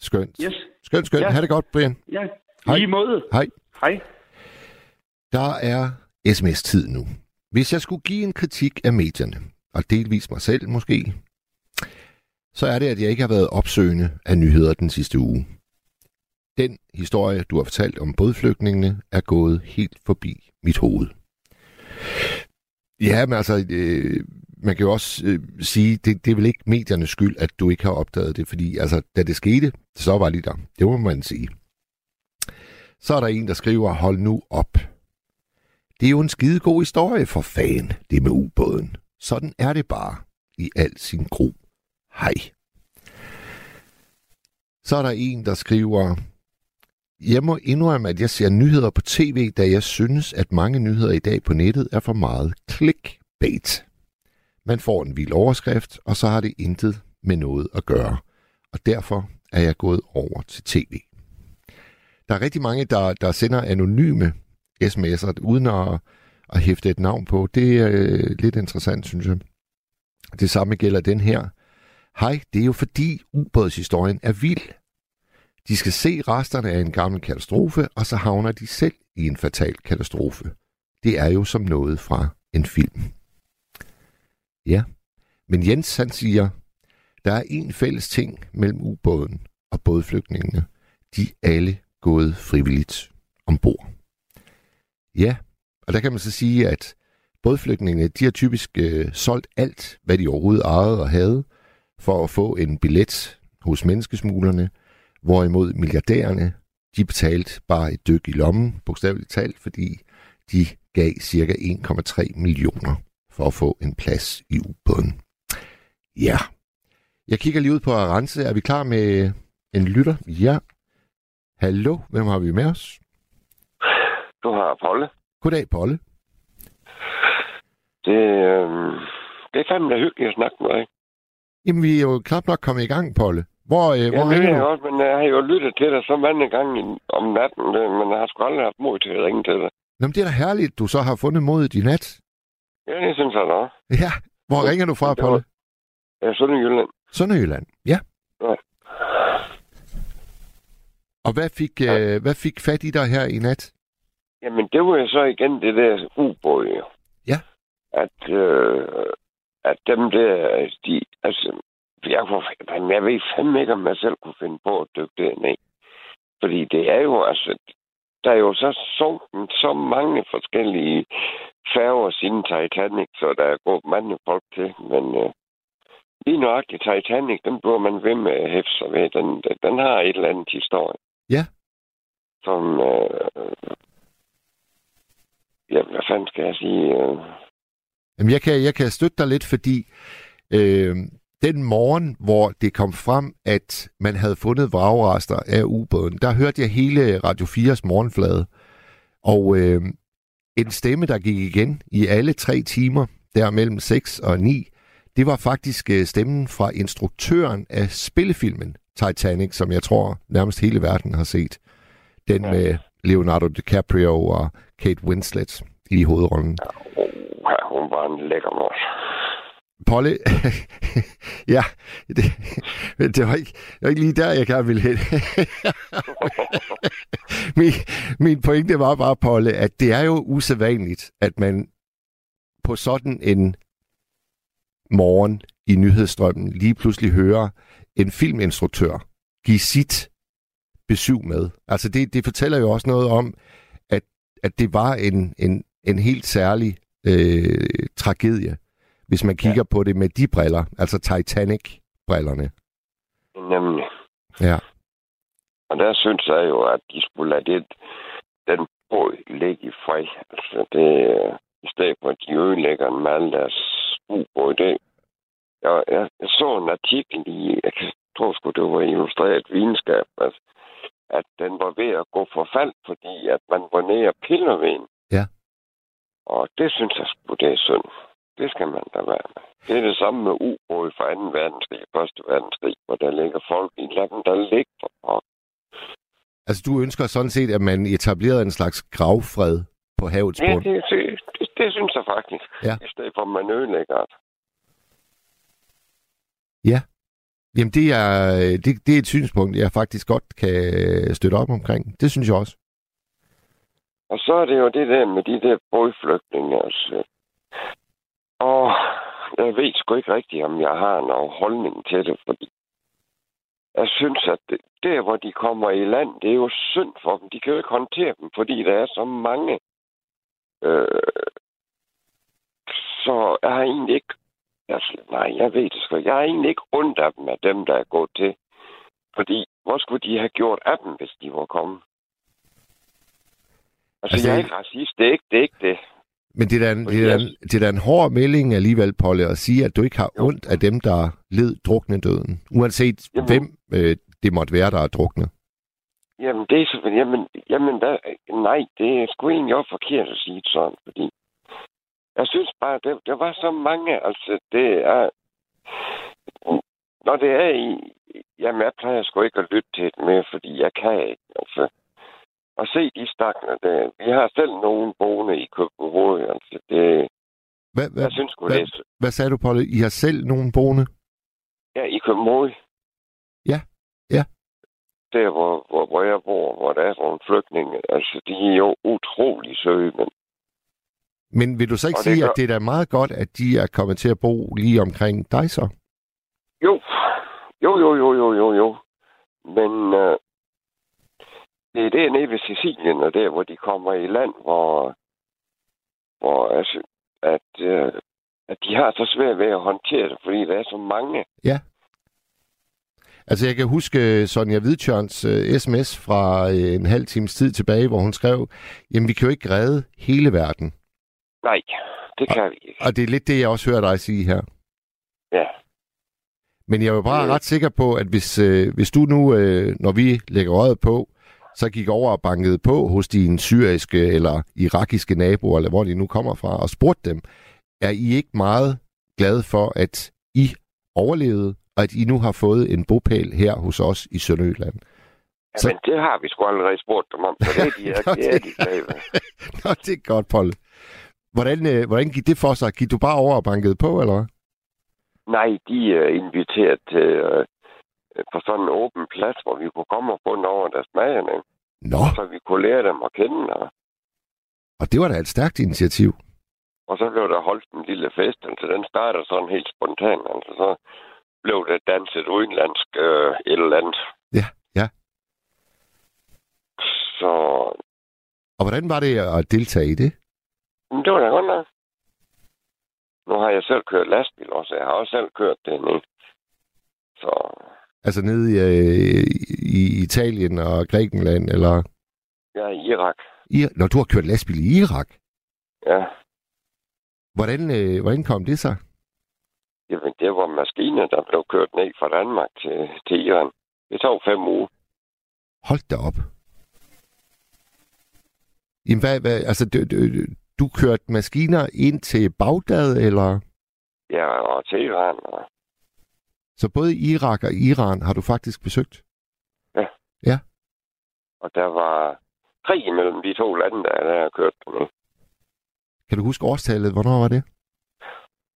skønt. Yes. Skønt, skønt. Ja. Ha' det godt, Brian. Ja, Hej. lige måde. Hej. Hej. Der er sms-tid nu. Hvis jeg skulle give en kritik af medierne, og delvis mig selv måske, så er det, at jeg ikke har været opsøgende af nyheder den sidste uge. Den historie, du har fortalt om bådflygtningene, er gået helt forbi mit hoved. Ja, men altså, øh, man kan jo også øh, sige, det, det er vel ikke mediernes skyld, at du ikke har opdaget det, fordi altså, da det skete, så var de der. Det må man sige. Så er der en, der skriver, hold nu op. Det er jo en skidegod historie for fan, det med ubåden. Sådan er det bare i al sin gro. Hej. Så er der en, der skriver, jeg må indrømme, at jeg ser nyheder på tv, da jeg synes, at mange nyheder i dag på nettet er for meget clickbait. Man får en vild overskrift, og så har det intet med noget at gøre. Og derfor er jeg gået over til tv. Der er rigtig mange, der, der sender anonyme sms'er, uden at, at hæfte et navn på. Det er øh, lidt interessant, synes jeg. Det samme gælder den her. Hej, det er jo fordi ubådshistorien er vild. De skal se resterne af en gammel katastrofe, og så havner de selv i en fatal katastrofe. Det er jo som noget fra en film. Ja, men Jens han siger, der er en fælles ting mellem ubåden og bådflygtningene. De er alle gået frivilligt ombord. Ja, og der kan man så sige, at bådflygtningene, de har typisk øh, solgt alt, hvad de overhovedet ejede og havde, for at få en billet hos menneskesmuglerne, hvorimod milliardærerne, de betalte bare et dyk i lommen, bogstaveligt talt, fordi de gav cirka 1,3 millioner for at få en plads i ubåden. Ja. Jeg kigger lige ud på Arance. Er vi klar med en lytter? Ja. Hallo, hvem har vi med os? Du har Polle. Goddag, Polle. Det, øh, det er fandme hyggeligt at snakke med dig. Jamen, vi er jo knap nok kommet i gang, Polle. Hvor, øh, Ja, hvor det ringer jeg også, men jeg har jo lyttet til dig så mange gange om natten, det- men jeg har sgu aldrig haft mod til at ringe til dig. Nå, men det er da herligt, du så har fundet modet i nat. Ja, det synes jeg da. Ja. Hvor ringer du fra, Polle? Ja, Sønderjylland. Sønderjylland. Ja. Ja. Og hvad fik, øh, hvad fik fat i dig her i nat? Jamen, det var jo så igen det der ubåd, jo. Ja. At, øh, at dem der, de, altså, jeg, kunne, jamen, jeg ved fandme ikke, om jeg selv kunne finde på at dykke derned. Fordi det er jo, altså, der er jo så sunket så mange forskellige færger siden Titanic, så der er gået mange folk til, men øh, lige nøjagtigt Titanic, den bliver man ved med at hæfte sig ved. Den, den, den har et eller andet historie. Ja. Som, øh, ja, hvad fanden skal jeg sige? Øh, Jamen, jeg kan, jeg kan støtte dig lidt, fordi øh, den morgen, hvor det kom frem, at man havde fundet vragrester af ubåden, der hørte jeg hele Radio 4's morgenflade. Og øh, en stemme, der gik igen i alle tre timer, der mellem 6 og 9, det var faktisk øh, stemmen fra instruktøren af spillefilmen Titanic, som jeg tror nærmest hele verden har set. Den Ja. med Leonardo DiCaprio og Kate Winslet i hovedrollen. oh, hun var en lækker mor. Polle, ja, det, det, var ikke, det var ikke lige der, jeg gerne ville hen. min, min pointe var bare, Polle, at det er jo usædvanligt, at man på sådan en morgen i nyhedsstrømmen lige pludselig hører en filminstruktør give sit besøg med. Altså det, det fortæller jo også noget om, at, at det var en, en, en helt særlig øh, tragedie, hvis man kigger ja. på det med de briller, altså Titanic-brillerne. Nemlig. Ja. Og der synes jeg jo, at de skulle lade det, den båd ligge i fred. Altså det, i stedet for, at de ødelægger med alle deres ubåd. Det, jeg, jeg, jeg, så en artikel i, jeg tror sgu, det var illustreret videnskab, at, at den var ved at gå forfald, fordi at man var nede og piller ved den. Ja. Og det synes jeg sgu, det er synd. Det skal man da være med. Det er det samme med ubåd fra 2. verdenskrig og 1. verdenskrig, hvor der ligger folk i. Lad dem der ligge for. Altså du ønsker sådan set, at man etablerede en slags gravfred på havets Ja, bund. det, det, det, det synes jeg faktisk. Ja. I stedet for, at man ødelægger det. Jamen det er, det, det er et synspunkt, jeg faktisk godt kan støtte op omkring. Det synes jeg også. Og så er det jo det der med de der bådflygtninge. Altså. Og jeg ved sgu ikke rigtigt, om jeg har nogen holdning til det, fordi jeg synes, at det, der, hvor de kommer i land, det er jo synd for dem. De kan jo ikke håndtere dem, fordi der er så mange. Øh, så jeg har egentlig ikke... Altså, nej, jeg ved det sgu. Jeg har egentlig ikke ondt af dem, af dem, der er gået til. Fordi, hvor skulle de have gjort af dem, hvis de var kommet? Altså, Altså, jeg er ikke racist. Det er ikke det. Er ikke det. Men det er, da en, det, er en, det er da en hård melding alligevel, Polle, at sige, at du ikke har Jo. ondt af dem, der led drukne døden. Uanset Jamen. hvem øh, det måtte være, der er druknet. Jamen, det er så, jamen, jamen der, nej, det er sgu egentlig også forkert at sige sådan, fordi jeg synes bare, det, der var så mange, altså det er, når det er i, jamen jeg plejer sgu ikke at lytte til det mere, fordi jeg kan ikke, altså. Og se de stakkene der, vi har selv nogen boende i København, altså det, Hvad, hvad, jeg synes sgu, hvad, det hvad sagde du, Polle? I har selv nogen boende? ja, i København. Ja, ja. Der, hvor, hvor, hvor jeg bor, hvor der er nogle flygtninge, altså de er jo utrolig søge, men Men vil du så ikke Og det sige, gør- at det er da meget godt, at de er kommet til at bo lige omkring dig så? Jo, jo, jo, jo, jo, jo, jo. Men øh, det er dernede ved Sicilien, og der, hvor de kommer i land, hvor, hvor altså, at, øh, at de har så svært ved at håndtere det, fordi der er så mange. Altså, jeg kan huske Sonja Hvidtjørns uh, sms fra uh, en halv times tid tilbage, hvor hun skrev, jamen, vi kan jo ikke redde hele verden. Nej, det kan vi ikke. Og det er lidt det, jeg også hører dig sige her. Ja, Men jeg er jo bare Øh. ret sikker på, at hvis, øh, hvis du nu, øh, når vi lægger røret på, så gik over og bankede på hos dine syriske eller irakiske naboer, eller hvor de nu kommer fra, og spurgte dem, er I ikke meget glade for, at I overlevede, og at I nu har fået en bopæl her hos os i Sønderjylland? Så- det har vi sgu allerede spurgt dem om, så det er de, Nå, det er de. Nå, det er godt, Polle. Hvordan, øh, hvordan gik det for sig? Gik du bare over og bankede på, eller hvad? Nej, de er inviteret til øh, på sådan en åben plads, hvor vi kunne komme og få over deres magerne, Nå, så vi kunne lære dem at kende. Og, og det var da et stærkt initiativ. og så blev der holdt en lille fest, altså den startede sådan helt spontant, altså så blev der danset udenlandsk øh, et eller andet. Ja, ja. Så Og hvordan var det at deltage i det? Men det var da godt nok. Nu har jeg selv kørt lastbil også, jeg har også selv kørt den, ikke? Så Altså nede i, øh, i Italien og Grækenland, eller... er i Irak. I, når du har kørt lastbil i Irak, Ja, hvordan, øh, hvordan kom det så? Jamen, det var maskiner, der blev kørt ned fra Danmark til, til Iran. Det tog fem uger. Hold da op. Jamen, hvad, hvad, altså, du, du, du kørte maskiner ind til Bagdad, eller... Ja, og til Iran. Og, Så både Irak og Iran har du faktisk besøgt? og der var krig imellem de to lande, der, der har kørt dem. ikke? Kan du huske årstallet? Hvornår var det?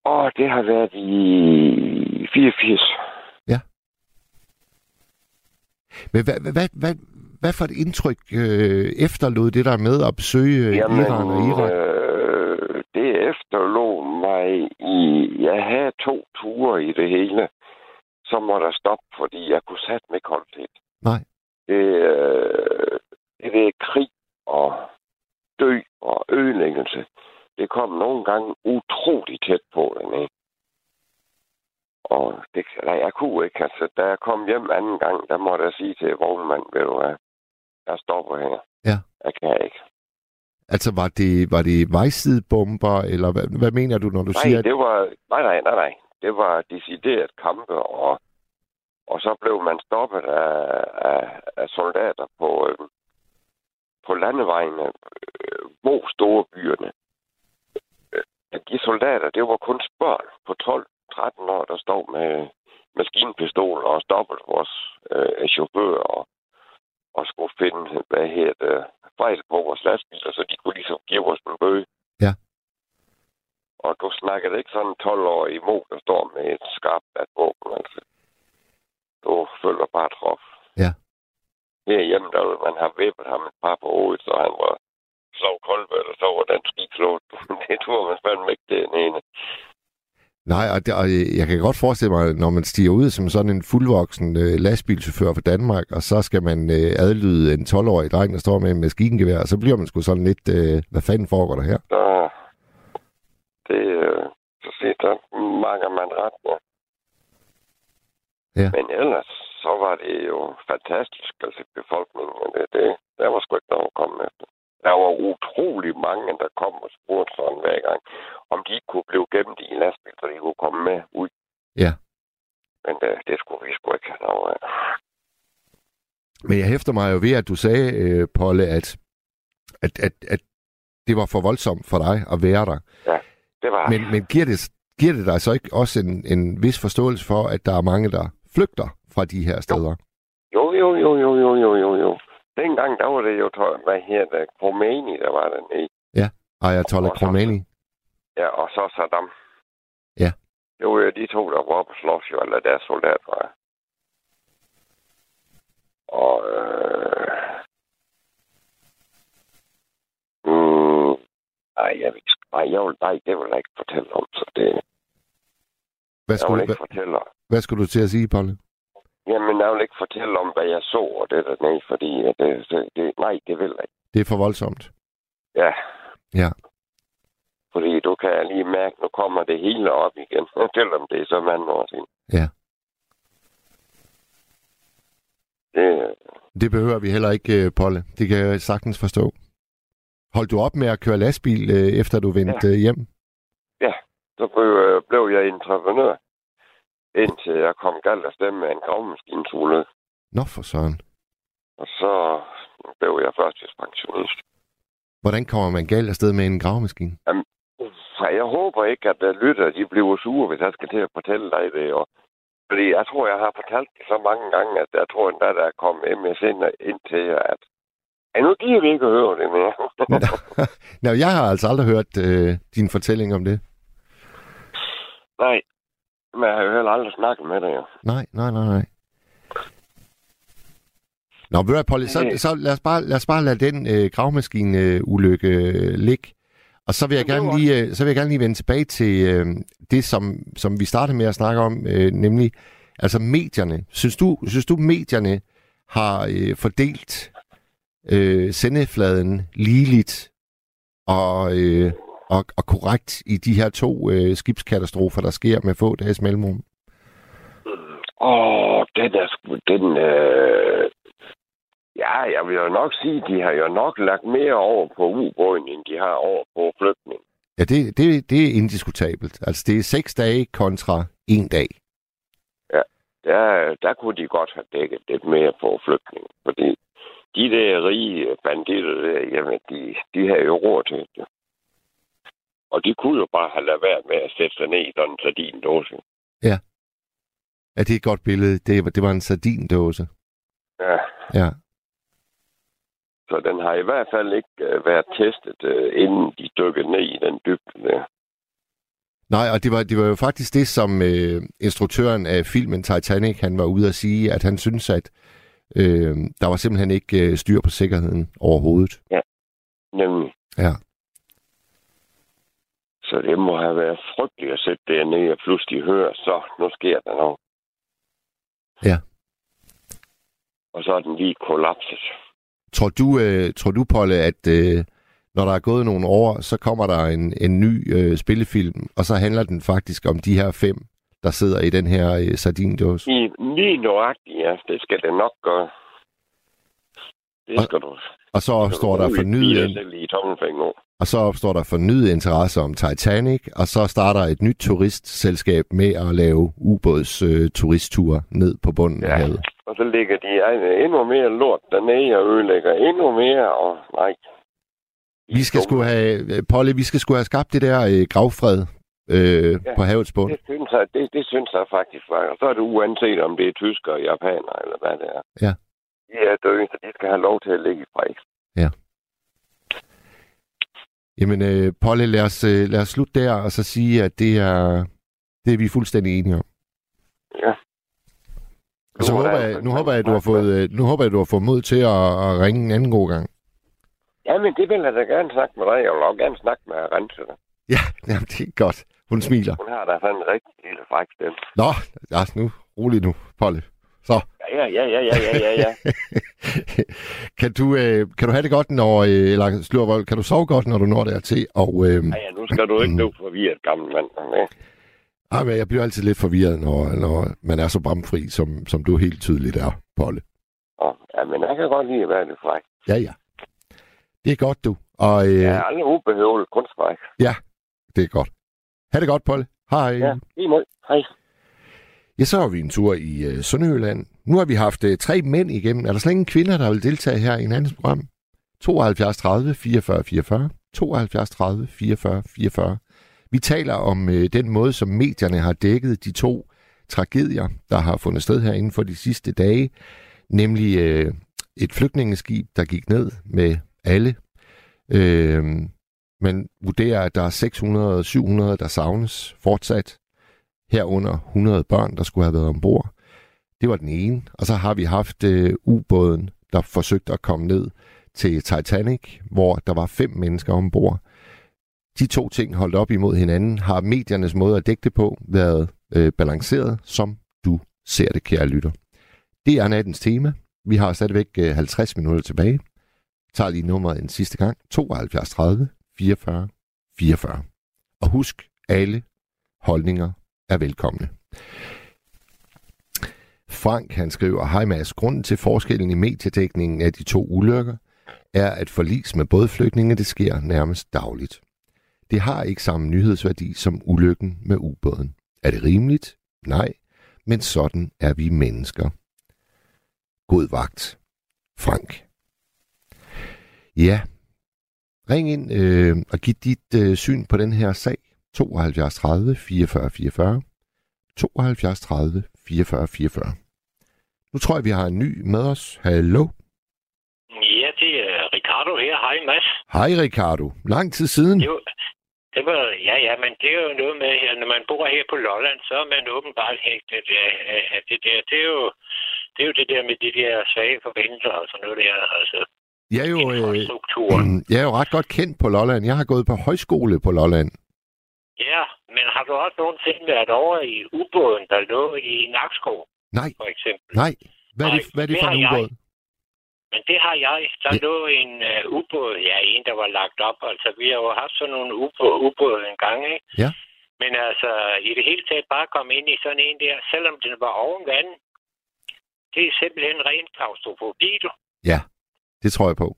Og det har været i 84. Men hvad, hvad, hvad, hvad, for et indtryk øh, efterlod det der med at besøge øh, Iran og Irak? Øh, det efterlod mig i... Jeg havde to ture i det hele. Så må der stoppe, fordi jeg kunne sætte mig koldt. Nej. Det, øh, det er krig og dø og ødelæggelse. Det kom nogle gange utrolig tæt på den, ikke? Og det, nej, jeg kunne ikke. Altså, da jeg kom hjem anden gang, der måtte jeg sige til vognmanden, ved du hvad, jeg stopper her. Ja. Jeg kan ikke. Altså, var det, var det vejsidebomber, eller hvad, hvad mener du, når du Nej, siger... at- det var... Nej, nej, nej, nej. Det var decideret kampe, og, og så blev man stoppet af, af, af soldater på, øh, på landevejene øh, hvor store byerne. Øh, De soldater, det var kun børn på 12-13 år, der stod med maskinpistoler og stoppede vores øh, chauffører og, og skulle finde, hvad hedder det, fejl på vores lastbiler, så de kunne ligesom give os en bøde. Ja. Og du snakker ikke sådan 12 år imod, der står med et skarpt våben, altså. Du følger bare trof. Ja. Herhjemme, der ville man have vippet ham et par på hovedet, så han var slog koldt, og så var den skikslået. det turde man fandme ikke den ene. Nej, og, det, og jeg kan godt forestille mig, når man stiger ud som sådan en fuldvoksen øh, lastbilchauffør fra Danmark, og så skal man øh, adlyde en 12-årig dreng, der står med en maskingevær, og så bliver man sgu sådan lidt, øh, hvad fanden foregår der her? Så det, øh, så set, der makker man ret, ja. Ja. Men ellers, så var det jo fantastisk, altså befolkningen, det, det, der var sgu ikke noget at komme efter. Der var utrolig mange, der kom og spurgte sådan hver gang, om de ikke kunne blive gemt i en lastbil, så de kunne komme med ud. Ja. Men det, det skulle vi sgu ikke have noget af. Men jeg hæfter mig jo ved, at du sagde, øh, Polle, at, at, at, at det var for voldsomt for dig at være der. Det var Men, men giver, det, giver det dig så ikke også en, en vis forståelse for, at der er mange, der flygter fra de her steder? Jo, jo, jo, jo, jo, jo, jo, jo. Dengang, der var det jo, hvad her det, Khomeini, der var dernede. Ayatollah Og så- Khomeini. Ja, og så Saddam. Ja. Det var jo de to, der var og slås jo, eller deres soldater. Og, øh... Mm, ej, jeg vil, ej, jeg vil, nej, det vil jeg ikke fortælle om, så det, Hvad jeg skulle, vil du, ikke fortælle om. hvad skulle du til at sige, Polle? Jamen, jeg vil ikke fortælle om, hvad jeg så og det dernede, fordi at det, det, det, nej, det vil jeg ikke. Det er for voldsomt. Ja. Ja. Fordi du kan lige mærke, nu kommer det hele op igen, selvom det er så mange år siden. Ja. Det, Det behøver vi heller ikke, øh, Polle. Det kan jeg sagtens forstå. Holdt du op med at køre lastbil, øh, efter du vendte ja. hjem? så blev, øh, blev jeg entreprenør, indtil jeg kom galt afsted med en gravmaskinsule. Nå for søren. Og så blev jeg førtidspensionist. Hvordan kommer man galt afsted med en gravemaskine? Så jeg håber ikke, at der lytter, de bliver sure, hvis jeg skal til at fortælle dig det. Og, fordi jeg tror, jeg har fortalt det så mange gange, at jeg tror endda, der er kommet MSN ind til at ja, nu giver vi ikke at høre det mere. Nå, jeg har altså aldrig hørt øh, din fortælling om det. Nej, men jeg har jo heller aldrig snakket med dig. Nej, nej, nej, nej. Nå, ved du Polly, så, Øh. så lad, os bare, lad os bare lade den øh, gravmaskine-ulykke øh, ligge. Og så vil, jeg gerne lige, øh, så vil jeg gerne lige vende tilbage til øh, det, som, som vi startede med at snakke om, øh, nemlig altså medierne. Synes du, synes du medierne har øh, fordelt øh, sendefladen ligeligt og, øh, og, og korrekt i de her to øh, skibskatastrofer, der sker med få dages mellemrum? Åh, den er den, øh... Ja, jeg vil jo nok sige, de har jo nok lagt mere over på ubåden, end de har over på flygtning. Ja, det, det, det er indiskutabelt. Altså, det er seks dage kontra en dag. Der, der kunne de godt have dækket lidt mere på flygtning, fordi de der rige banditter der, jamen, de, de har jo råd til det. Og de kunne jo bare have lavet være med at sætte sig ned i sådan en sardindåse. Ja, det er et godt billede. Det, var- det var en sardindåse. Ja, Ja. Så den har i hvert fald ikke øh, været testet, øh, inden de dykkede ned i den dybde der. Nej, og det var, det var jo faktisk det, som øh, instruktøren af filmen Titanic, han var ude at sige, at han synes, at øh, der var simpelthen ikke øh, styr på sikkerheden overhovedet. Nemlig. Ja. Så det må have været frygteligt at sætte dernede og pludselig høre, så nu sker der noget. Ja. Og så er den lige kollapset. Tror du, øh, tror du Polle, at øh, når der er gået nogle år, så kommer der en, en ny øh, spillefilm, og så handler den faktisk om de her fem, der sidder i den her øh, sardindåse? Lige, lige nøjagtigt, ja. Det skal det nok gøre. Det Og- skal du. Og så opstår der fornyet, i og så opstår der fornyet interesse om Titanic, og så starter et nyt turistselskab med at lave ubåds øh, turistture ned på bunden ja. af havet. Og så ligger de endnu mere lort dernede og ødelægger endnu mere, og nej. Vi skal sgu have, Polly, vi skal sgu have skabt det der øh, gravfred øh, ja. Ja. på havets bund. Det synes jeg, det, det synes jeg faktisk var. Og så er det uanset, om det er tyskere, japanere eller hvad det er. Ja. De er døde, så de skal have lov til at ligge i fræk. Jamen, øh, Polly, lad os, øh, lad os slutte der, og så sige, at det er, det er vi fuldstændig enige om. Og så Nu er håber jeg, nu håber jeg, du har fået, øh, nu håber jeg, du har fået mod til at, at ringe en anden god gang. Jamen, det vil jeg da gerne snakke med dig. Jeg vil også gerne snakke med Rense. Ja, jamen, det er godt. Hun smiler. Hun har da sådan en rigtig lille fræk stemme. Nå, ja, nu, rolig nu, Polly. Så, Ja, ja, ja, ja, ja, ja, ja. kan, du, øh, kan du have det godt, når, øh, eller Slurvold, kan du sove godt, når du når dertil? Og, øh, ja, ja nu skal du ikke blive forvirret, gammel mand. Ja. Ej, men jeg bliver altid lidt forvirret, når, når man er så bramfri, som, som du helt tydeligt er, Polly. Og, ja, men jeg kan godt lide at være lidt fræk. Ja, ja. Det er godt, du. Og øh, Jeg ja. er aldrig ubehøvet kun fræk. det er godt. Ha' det godt, Polly. Hej. Ja, lige måde. Hej. Ja, så var vi en tur i øh, Sønderjylland. Nu har vi haft øh, tre mænd igennem. Er der slet ingen kvinder, der vil deltage her i en anden program? 72 30 44 44. 72 30 44 44. Vi taler om øh, den måde, som medierne har dækket de to tragedier, der har fundet sted her inden for de sidste dage. Nemlig øh, et flygtningeskib, der gik ned med alle. Øh, man vurderer, at der er 600-700, der savnes fortsat. Herunder 100 børn, der skulle have været ombord. Det var den ene. Og så har vi haft øh, ubåden, der forsøgte at komme ned til Titanic, hvor der var fem mennesker ombord. De to ting holdt op imod hinanden, har mediernes måde at dække det på været øh, balanceret, som du ser det, kære lytter. Det er nattens tema. Vi har stadigvæk øh, 50 minutter tilbage. Jeg tager lige nummeret en sidste gang. 72 30 44 44. Og husk, alle holdninger er velkomne. Frank han skriver, Hej Mads, grunden til forskellen i mediedækningen af de to ulykker er, at forlis med bådflygtninge det sker nærmest dagligt. Det har ikke samme nyhedsværdi som ulykken med ubåden. Er det rimeligt? Nej, men sådan er vi mennesker. God vagt. Frank. Ja. Ring ind øh, og giv dit øh, syn på den her sag. 72 30 44 44. 72 30 44 44. Nu tror jeg, vi har en ny med os. Hallo? Ja, det er Ricardo her. Hej, Mads. Hej Ricardo. Lang tid siden. Jo, det var, ja, ja, men det er jo noget med, at når man bor her på Lolland, så er man åbenbart hægtet af, af, det der. Det er, jo, det er jo det der med de der svage forbindelser og sådan noget der. Altså, Jeg er jo, øh, infrastrukturen. jeg er jo ret godt kendt på Lolland. Jeg har gået på højskole på Lolland. Ja, men har du også nogensinde været over i ubåden, der lå i Nakskov, Nej, for eksempel? nej. Hvad er det, Nej, hvad er det for en ubåd? Men det har jeg. Der Ja. lå en uh, ubåd, ja, en, der var lagt op. Altså, vi har jo haft sådan nogle ubåde, ubåde en gang, ikke? Ja. Men altså, i det hele taget bare komme ind i sådan en der, selvom den var oven vand, det er simpelthen ren klaustrofobi, du. Ja, det tror jeg på.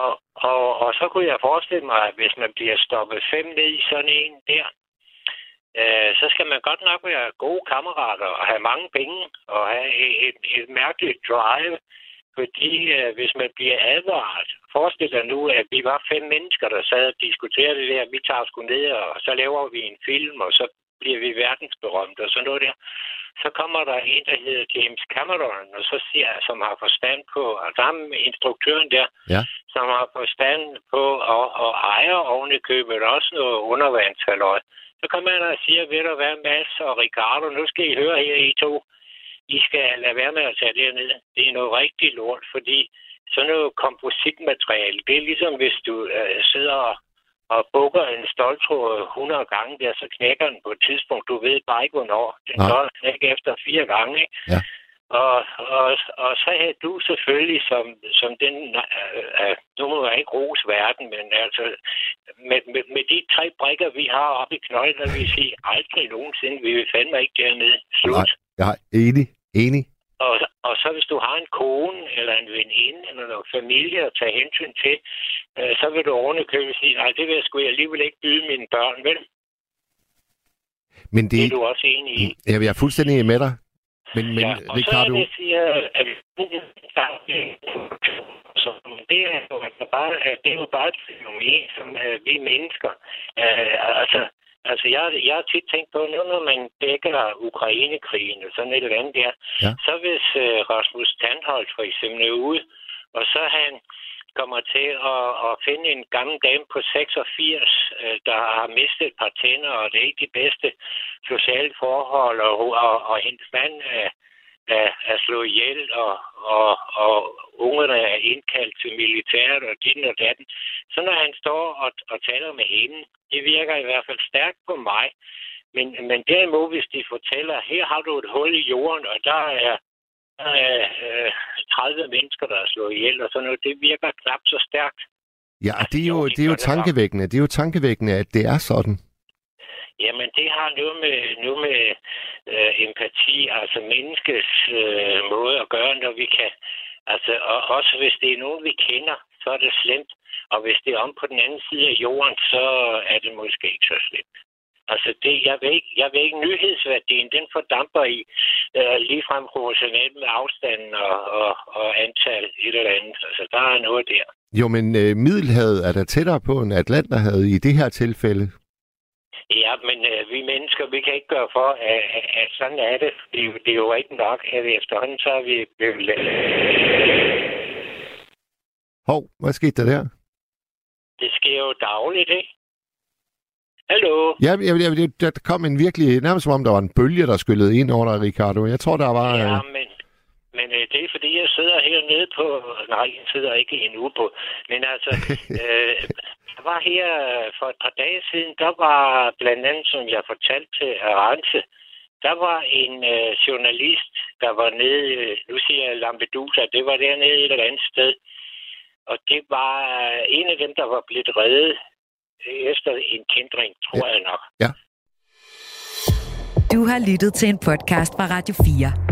Og, og, og så kunne jeg forestille mig, at hvis man bliver stoppet fem ned i sådan en der, øh, så skal man godt nok være gode kammerater og have mange penge og have et, et, et mærkeligt drive. Fordi øh, hvis man bliver advaret, forestil dig nu, at vi var fem mennesker, der sad og diskuterede det der, vi tager sgu ned, og så laver vi en film, og så bliver vi verdensberømte og sådan noget der. Så kommer der en, der hedder James Cameron, og så siger, som har forstand på, altså ham instruktøren der, Ja. som har forstand på og, og ejer oven i købet også noget undervandshalløj. Så kommer han og siger, ved du hvad, Mads og Ricardo, nu skal I høre her, I to. I skal lade være med at tage det ned. Det er noget rigtig lort, fordi sådan noget kompositmateriale, det er ligesom hvis du øh, sidder og, og bukker en stoltråd 100 gange der, så knækker den på et tidspunkt. Du ved bare ikke, hvornår. Den gør knække efter fire gange, ikke? Ja. Og, og, og så havde du selvfølgelig som, som den, øh, øh, nu må jeg ikke rose verden, men altså med, med, med de tre brikker, vi har oppe i knøjlen, der vil jeg sige, aldrig nogensinde, vi vil fandme ikke dernede. Slut. Nej. Jeg er enig, enig. Og, og så hvis du har en kone eller en veninde eller noget familie at tage hensyn til, øh, så vil du ovenikøbet sige, nej, det vil jeg sgu alligevel ikke byde mine børn, vel? Men Det det, er du også enig i. ja, jeg er fuldstændig med dig. Men, men ja, og Ricardo, så er det, siger, at så det er jo bare, det er jo bare et fænomen, som uh, vi mennesker. Uh, altså, altså jeg, jeg har tit tænkt på, nu når man dækker Ukrainekrigen og sådan et eller andet der, Ja. så hvis uh, Rasmus Tandholt for eksempel er ude, og så han kommer til at, at finde en gammel dame på 86, øh, der har mistet et par tænder, og det er ikke de bedste sociale forhold, og, og, og hendes mand er, er, er slået ihjel, og, og, og ungerne er indkaldt til militæret, og din og datten. Så når han står og, og taler med hende, det virker i hvert fald stærkt på mig. Men, men derimod, hvis de fortæller, her har du et hul i jorden, og der er der er øh, 30 mennesker, der er slået ihjel, og sådan noget, det virker knap så stærkt. ja, det er jo, Jo, de det er jo tankevækkende. Det er jo tankevækkende, at det er sådan. Jamen, det har noget med, noget med øh, empati, altså menneskets øh, måde at gøre, når vi kan. Altså, og også hvis det er nogen, vi kender, så er det slemt. Og hvis det er om på den anden side af jorden, så er det måske ikke så slemt. Altså, det, jeg, ved ikke, jeg ved ikke, nyhedsværdien, den fordamper i øh, ligefrem proportionelt med afstanden og, og, og antal et eller andet. Altså, der er noget der. Jo, men øh, Middelhavet er der tættere på end Atlanterhavet i det her tilfælde. Ja, men øh, vi mennesker, vi kan ikke gøre for, at, at, sådan er det. Det er, jo, det er jo ikke nok, at efterhånden så er vi blevet... Hov, hvad skete der der? Det sker jo dagligt, ikke? Hallo? Ja, jeg, jeg, der kom en virkelig, nærmest som om der var en bølge, der skyllede ind over dig, Ricardo. Jeg tror, der var... Ja, øh, men, men øh, det er fordi, jeg sidder hernede på... Nej, jeg sidder ikke endnu på... Men altså, øh, der var her for et par dage siden, der var blandt andet, som jeg fortalte til Arance, der var en øh, journalist, der var nede, øh, nu siger jeg Lampedusa, det var dernede et eller andet sted. Og det var øh, en af dem, der var blevet reddet efter en kendring, tror ja. jeg nok. Ja. Du har lyttet til en podcast fra Radio 4.